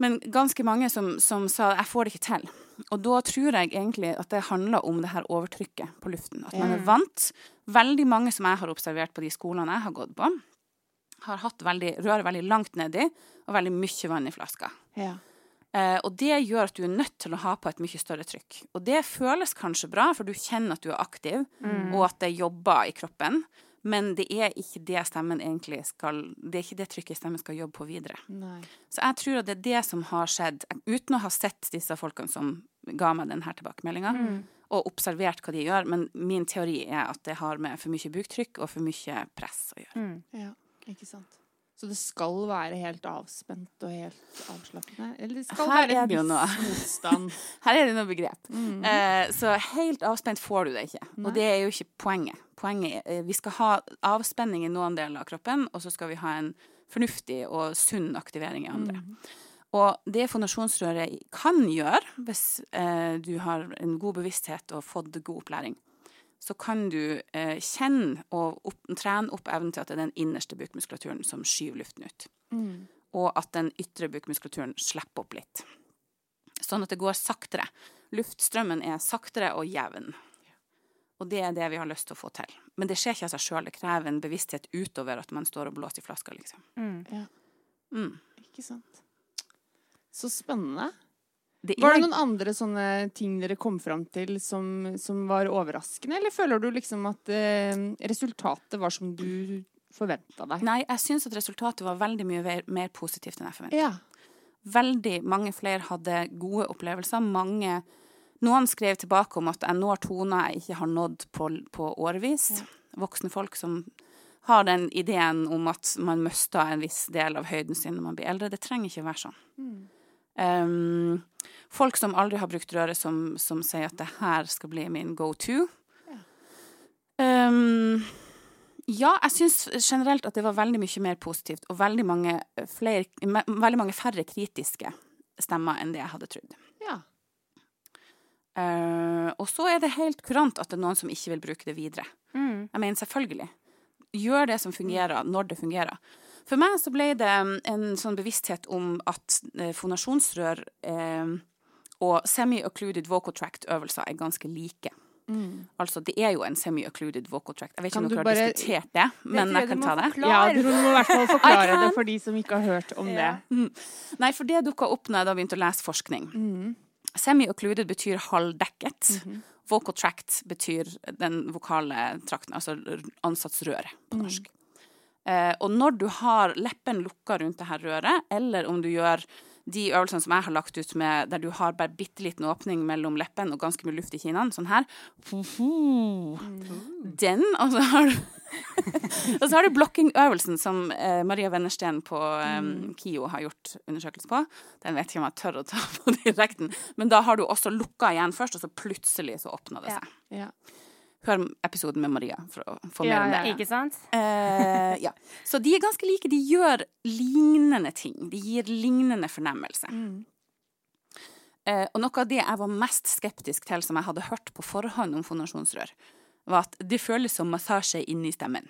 Speaker 5: men ganske mange som, som sa 'jeg får det ikke til'. Og da tror jeg egentlig at det handler om det her overtrykket på luften. At man er vant. Veldig mange som jeg har observert på de skolene jeg har gått på, har hatt veldig, røret veldig langt nedi og veldig mye vann i flaska.
Speaker 2: Ja.
Speaker 5: Eh, og det gjør at du er nødt til å ha på et mye større trykk. Og det føles kanskje bra, for du kjenner at du er aktiv, og at det jobber i kroppen. Men det er ikke det stemmen egentlig skal Det er ikke det trykket stemmen skal jobbe på videre.
Speaker 2: Nei.
Speaker 5: Så jeg tror at det er det som har skjedd, uten å ha sett disse folkene som ga meg denne tilbakemeldinga, og observert hva de gjør. Men min teori er at det har med for mye buktrykk og for mye press å gjøre.
Speaker 2: Ja, ikke sant. Så det skal være helt avspent og helt avslappende? Eller det skal
Speaker 5: Her
Speaker 2: være en motstand? <laughs>
Speaker 5: Her er det noe begrep. Eh, så helt avspent får du det ikke.
Speaker 2: Nei.
Speaker 5: Og det er jo ikke poenget. Poenget er eh, Vi skal ha avspenning i noen deler av kroppen, og så skal vi ha en fornuftig og sunn aktivering i andre. Og det fonasjonsrøret kan gjøre, hvis eh, du har en god bevissthet og fått god opplæring, så kan du eh, kjenne og opp, trene opp evnen til at det er den innerste bukmuskulaturen som skyver luften ut. Og at den ytre bukmuskulaturen slipper opp litt. Sånn at det går saktere. Luftstrømmen er saktere og jevn. Og det er det vi har lyst til å få til. Men det skjer ikke av seg sjøl. Det krever en bevissthet utover at man står og blåser i flaska, liksom.
Speaker 2: Ja.
Speaker 5: Mm.
Speaker 2: Ikke sant. Så spennende.
Speaker 5: Det
Speaker 2: Var det noen andre sånne ting dere kom fram til som, som var overraskende, eller føler du liksom at eh, resultatet var som du forventa deg?
Speaker 5: Nei, jeg syns at resultatet var veldig mye mer, positivt enn jeg forventa.
Speaker 2: Ja.
Speaker 5: Veldig mange flere hadde gode opplevelser. Mange Noen skrev tilbake om at jeg når toner jeg ikke har nådd på, på årevis. Voksne folk som har den ideen om at man mister en viss del av høyden sin når man blir eldre. Det trenger ikke å være sånn. Um, folk som aldri har brukt røret, som, som sier at det her skal bli min go to. Um, ja, jeg syns generelt at det var veldig mye mer positivt, og veldig mange, flere, me- veldig mange færre kritiske stemmer enn det jeg hadde trodd.
Speaker 2: ja.
Speaker 5: Uh, og så er det helt kurant at det er noen som ikke vil bruke det videre.
Speaker 3: Mm.
Speaker 5: Jeg mener selvfølgelig. Gjør det som fungerer, når det fungerer. For meg så ble det en sånn bevissthet om at eh, fonasjonsrør eh, og semi-occluded vocal tract-øvelser er ganske like. Altså, det er jo en semi-occluded vocal tract. Jeg vet ikke om
Speaker 2: du
Speaker 5: dere har
Speaker 2: bare-
Speaker 5: diskutert det, men
Speaker 3: det jeg
Speaker 5: jeg kan ta det.
Speaker 2: ja, du må i hvert fall <laughs> forklare det for de som ikke har hørt om det. <laughs>
Speaker 5: Nei, for det dukka opp når jeg da begynte å lese forskning. Semi-occluded betyr halvdekket. Vocal tract betyr den vokale trakten, altså ansattsrøret på norsk. Eh, og når du har leppen lukka rundt det her røret, eller om du gjør de øvelsene som jeg har lagt ut med, der du har bare bitte liten åpning mellom leppen og ganske mye luft i kinnene, sånn her Den, og så har du <laughs> Og så har du blokkingøvelsen som eh, Maria Wennersten på eh, KIO har gjort undersøkelse på. Den vet ikke om jeg tør å ta på direkten, men da har du også lukka igjen først, og så plutselig så åpner det seg.
Speaker 2: Ja. Ja.
Speaker 5: Hør episoden med Maria for å få
Speaker 2: Ja,
Speaker 5: mer om det.
Speaker 2: ja,
Speaker 3: Ikke sant?
Speaker 5: Eh, ja. Så de er ganske like. De gjør lignende ting. De gir lignende fornemmelse. Eh, og noe av det jeg var mest skeptisk til, som jeg hadde hørt på forhånd om fonasjonsrør, var at det føles som massasje inni stemmen.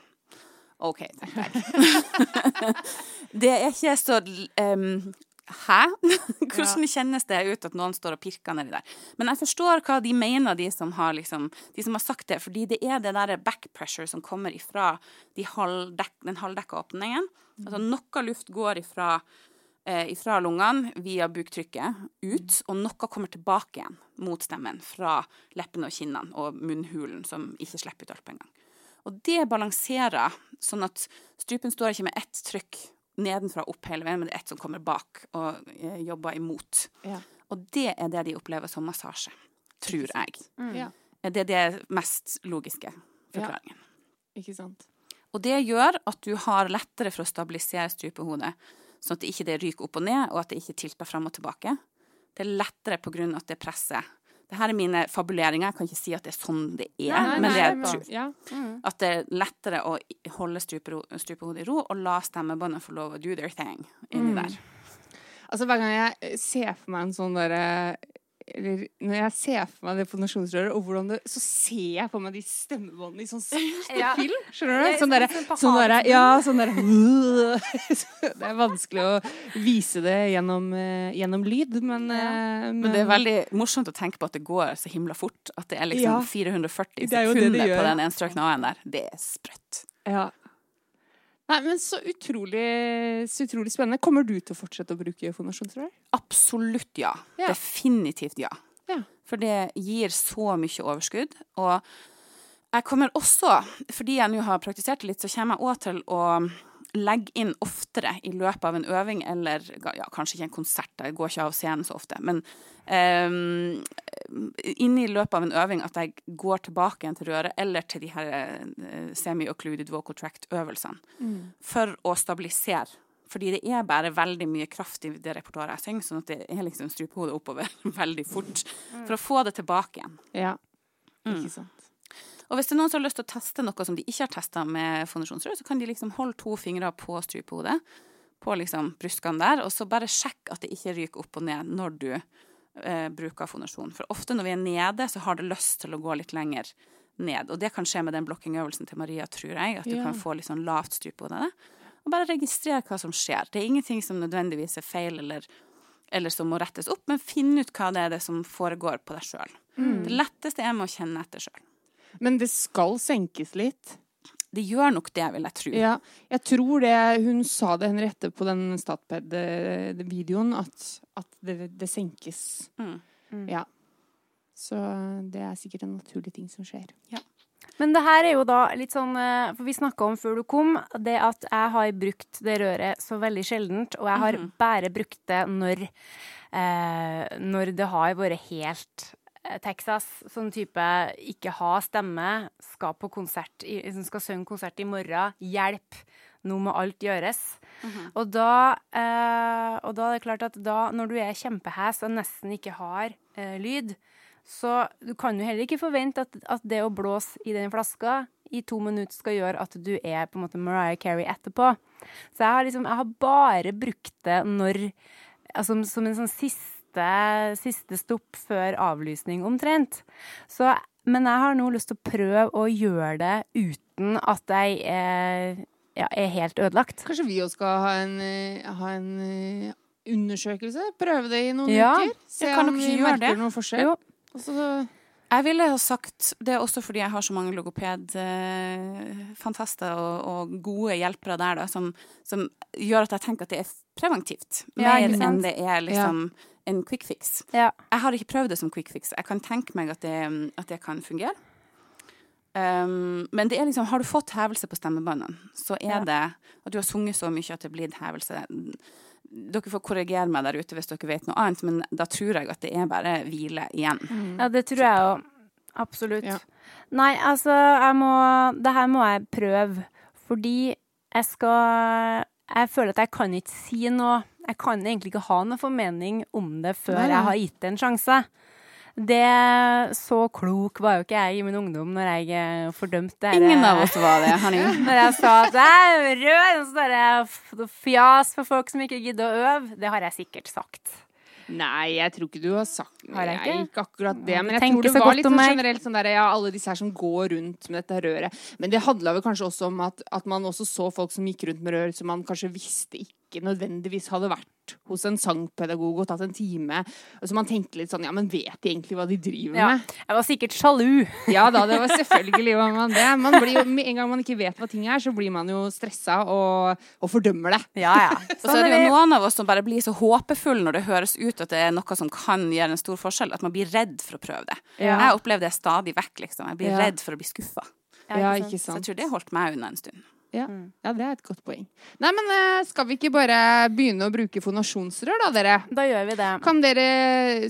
Speaker 5: OK, tenkte jeg. <laughs> <laughs> det er ikke så um, Hæ? <laughs> Hvordan kjennes det ut at noen står og pirker nedi der? Men jeg forstår hva de mener, de som har, liksom, de som har sagt det. Fordi det er det der back pressure som kommer ifra de halvdek, den halvdekka åpningen. Altså noe luft går ifra, eh, ifra lungene via buktrykket ut, og noe kommer tilbake igjen mot stemmen fra leppene og kinnene og munnhulen, som ikke slipper ut alt på en gang. Og det balanserer, sånn at strupen står ikke med ett trykk nedenfra og opp hele veien, men det er ett som kommer bak og eh, jobber imot.
Speaker 2: Ja.
Speaker 5: Og det er det de opplever som massasje, tror jeg.
Speaker 2: Ja.
Speaker 5: Det er det mest logiske forklaringen.
Speaker 2: Ikke sant.
Speaker 5: Og det gjør at du har lettere for å stabilisere strupehodet, sånn at det ikke ryker opp og ned, og at det ikke tilter fram og tilbake. Det er lettere på grunn av at det presser. Dette er mine fabuleringer, jeg kan ikke si at det er sånn det er,
Speaker 3: Nei, nei,
Speaker 5: men det er jeg.
Speaker 2: Ja.
Speaker 5: At det er lettere å holde strupehodet i ro, og la stemmebåndene få lov å do their thing inni der.
Speaker 2: Altså Hver gang jeg ser for meg en sånn derre eller når jeg ser for meg det fonasjonsrøret, og hvordan det, så ser jeg for meg de stemmebåndene i sånn <laughs> sakte
Speaker 3: Ja.
Speaker 2: film. Skjønner du?
Speaker 3: Ja,
Speaker 2: Sånn derre
Speaker 3: sånn
Speaker 2: sånn
Speaker 3: havet.
Speaker 2: Ja, sånn derre <laughs> Det er vanskelig å vise det gjennom, eh, gjennom lyd, men, eh,
Speaker 5: Men det er veldig morsomt å tenke på at det går så himla fort. At det er liksom
Speaker 2: Ja.
Speaker 5: 440
Speaker 2: Det er det
Speaker 5: sekunder
Speaker 2: det
Speaker 5: på den enstrøkne A-en der. Det er sprøtt.
Speaker 2: Ja. Nei, men så utrolig, så utrolig spennende. Kommer du til å fortsette å bruke fonasjonsrør?
Speaker 5: Absolutt ja.
Speaker 2: Ja.
Speaker 5: Definitivt ja.
Speaker 2: Ja.
Speaker 5: For det gir så mye overskudd. Og jeg kommer også, fordi jeg nå har praktisert det litt, så kommer jeg òg til å legge inn oftere i løpet av en øving, eller ja, kanskje ikke en konsert, jeg går ikke av scenen så ofte, men um, i løpet av en øving at jeg går tilbake igjen til røret, eller til de her eh, semi-occluded vocal tract-øvelsene, for å stabilisere. Fordi det er bare veldig mye kraft i det repertoaret jeg synger, sånn at det er liksom strupehodet oppover <laughs> veldig fort. For å få det tilbake igjen.
Speaker 2: Ja.
Speaker 5: Mm.
Speaker 2: Ikke sant.
Speaker 5: Og hvis det er noen som har lyst til å teste noe som de ikke har testa med fondasjonsrød, så kan de liksom holde to fingre på strupehodet, på liksom bruskene der, og så bare sjekk at det ikke ryker opp og ned når du eh, bruker fondasjon. For ofte når vi er nede, så har det lyst til å gå litt lenger ned. Og det kan skje med den blokkingøvelsen til Maria, tror jeg, at du
Speaker 2: Ja.
Speaker 5: kan få litt sånn lavt strupehode. Og bare registrere hva som skjer. Det er ingenting som nødvendigvis er feil eller, eller som må rettes opp, men finn ut hva det er det som foregår på deg sjøl. Det letteste er med å kjenne etter sjøl.
Speaker 2: Men det skal senkes litt.
Speaker 5: Det gjør nok det, vil jeg tro.
Speaker 2: Ja, jeg tror det Hun sa det Henriette på den Statped-videoen, at, at det, det senkes.
Speaker 5: Mm.
Speaker 2: Ja. Så det er sikkert en naturlig ting som skjer.
Speaker 3: Men det her er jo da litt sånn eh, For vi snakka om før du kom, det at jeg har brukt det røret så veldig sjeldent, og jeg har
Speaker 5: Mhm.
Speaker 3: bare brukt det når, eh, når det har vært helt Texas, sånn type ikke ha stemme, skal på konsert, liksom skal synge konsert i morgen, hjelp, nå må alt gjøres.
Speaker 5: Mhm.
Speaker 3: Og da, eh, og da er det klart at da, når du er kjempehes og nesten ikke har eh, lyd, så du kan jo heller ikke forvente at, at det å blåse i den flaska i to minutter skal gjøre at du er på en måte Mariah Carey etterpå. Så jeg har liksom, jeg har bare brukt det når altså, Som en sånn siste, siste stopp før avlysning, omtrent. Så, men jeg har nå lyst til å prøve å gjøre det uten at jeg er, ja, er helt ødelagt.
Speaker 2: Kanskje vi også skal ha en, eh, ha en eh, undersøkelse? Prøve det i noen
Speaker 3: Ja.
Speaker 2: uker? Se
Speaker 5: Ja, kan
Speaker 2: om vi merker
Speaker 5: det?
Speaker 2: noen forskjell?
Speaker 5: Jeg ville ha sagt, det er også fordi jeg har så mange logopedfantaster og, og gode hjelpere der, da, som, som gjør at jeg tenker at det er preventivt. Mer
Speaker 3: ja,
Speaker 5: enn det er liksom en quick fix.
Speaker 3: Ja.
Speaker 5: Jeg har ikke prøvd det som quick fix. Jeg kan tenke meg at det, at det kan fungere. Um, men det er liksom, har du fått hevelse på stemmebåndene, så er
Speaker 3: Ja.
Speaker 5: det at du har sunget så mye at det er blitt hevelse. Dere får korrigere meg der ute hvis dere vet noe annet, men da tror jeg at det er bare hvile igjen.
Speaker 3: Ja, det tror jeg jo. Absolutt.
Speaker 2: Ja.
Speaker 3: Nei, altså, jeg må Det her må jeg prøve. Fordi jeg skal Jeg føler at jeg kan ikke si noe Jeg kan egentlig ikke ha noe formening om det før
Speaker 2: Nei.
Speaker 3: jeg har gitt det en sjanse. Det Så klok var jo ikke jeg i min ungdom når jeg eh, fordømte det
Speaker 5: Ingen av oss var det, honey. <laughs>
Speaker 3: Når jeg sa at jeg er rød, så er det fjas for folk som ikke gidder å øve. Det har jeg sikkert sagt.
Speaker 2: Nei, jeg tror ikke du har sagt
Speaker 3: Har jeg
Speaker 2: Nei,
Speaker 3: ikke?
Speaker 2: ikke akkurat det. Men jeg
Speaker 3: tenker
Speaker 2: tror det var litt sånn generelt sånn der, ja, alle disse her som går rundt med dette røret. Men det handla vel kanskje også om at, at man også så folk som gikk rundt med rør som man kanskje visste ikke nødvendigvis hadde vært hos en sangpedagog og tatt en time. Så man tenkte litt sånn Ja, men vet de egentlig hva de driver
Speaker 3: Ja.
Speaker 2: med?
Speaker 3: Jeg var sikkert sjalu. <laughs>
Speaker 2: Ja da, det var selvfølgelig var man det. Man blir jo, med en gang man ikke vet hva ting er, så blir man jo stressa og, og fordømmer det.
Speaker 3: Ja, ja.
Speaker 5: Og <laughs> så er det jo noen av oss som bare blir så håpefulle når det høres ut at det er noe som kan gjøre en stor forskjell, at man blir redd for å prøve det.
Speaker 2: Ja.
Speaker 5: Jeg opplever det stadig vekk, liksom. Jeg blir
Speaker 2: Ja.
Speaker 5: redd for å bli skuffa.
Speaker 2: Ja,
Speaker 3: ikke
Speaker 2: sant.
Speaker 5: Så jeg tror det holdt meg unna en stund.
Speaker 2: Ja. ja, det er et godt poeng. Nei, men eh, skal vi ikke bare begynne å bruke fonasjonsrør, da, dere?
Speaker 3: Da gjør vi det.
Speaker 2: Kan dere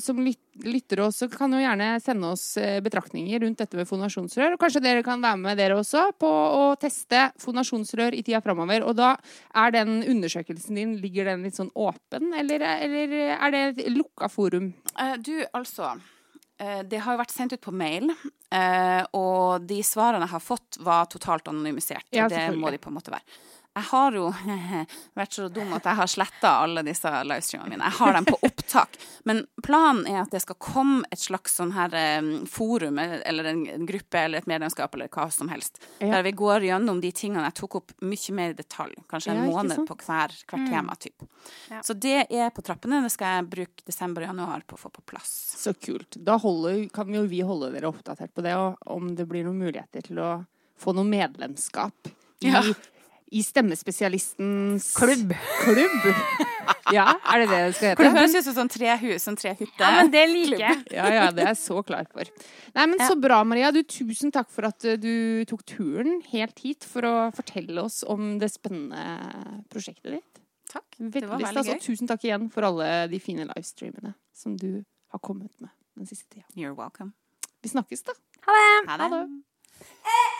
Speaker 2: som lyt lytter også, kan jo gjerne sende oss eh, betraktninger rundt dette med fonasjonsrør. Og kanskje dere kan være med dere også på å teste fonasjonsrør i tida framover. Og da er den undersøkelsen din, ligger den litt sånn åpen, eller, eller er det et lukka forum?
Speaker 5: Uh, Du, altså. Eh, Det har jo vært sendt ut på mail, eh, og de svarene jeg har fått, var totalt anonymisert.
Speaker 2: Ja,
Speaker 5: det må de på en måte være. Jeg har jo <laughs> vært så dum at jeg har sletta alle disse livestreamene mine. Jeg har dem på opptak. Men planen er at det skal komme et slags sånn her forum, eller en, gruppe, eller et medlemskap, eller hva som helst.
Speaker 2: Ja.
Speaker 5: Der vi går gjennom de tingene jeg tok opp mye mer i detalj. Kanskje en
Speaker 2: Ja,
Speaker 5: måned på hver, hvert tema, typ.
Speaker 3: Ja.
Speaker 5: Så det er på trappene. Det skal jeg bruke desember og januar på å få på plass.
Speaker 2: Så kult. Da holder, kan jo vi holde dere oppdatert på det, og om det blir noen muligheter til å få noe medlemskap i,
Speaker 5: Ja. <laughs>
Speaker 2: i Stemmespesialistens
Speaker 3: Klubb.
Speaker 2: klubb. <laughs> Ja, er det det det skal
Speaker 5: hete? det
Speaker 2: hete?
Speaker 5: høres ut som sånn tre hus og tre hytter.
Speaker 3: Ja, men det liker jeg.
Speaker 2: Ja, ja, det er jeg så klar for. Nei, men Så bra, Maria. Du, tusen takk for at uh, du tok turen helt hit for å fortelle oss om det spennende prosjektet ditt.
Speaker 5: Takk.
Speaker 2: Veldig
Speaker 5: var veldig
Speaker 2: stas. Og
Speaker 5: gøy.
Speaker 2: tusen takk igjen for alle de fine livestreamene som du har kommet med den siste tida.
Speaker 5: You're welcome.
Speaker 2: Vi snakkes, da. Ha det.
Speaker 3: Ha det.
Speaker 5: Ha det.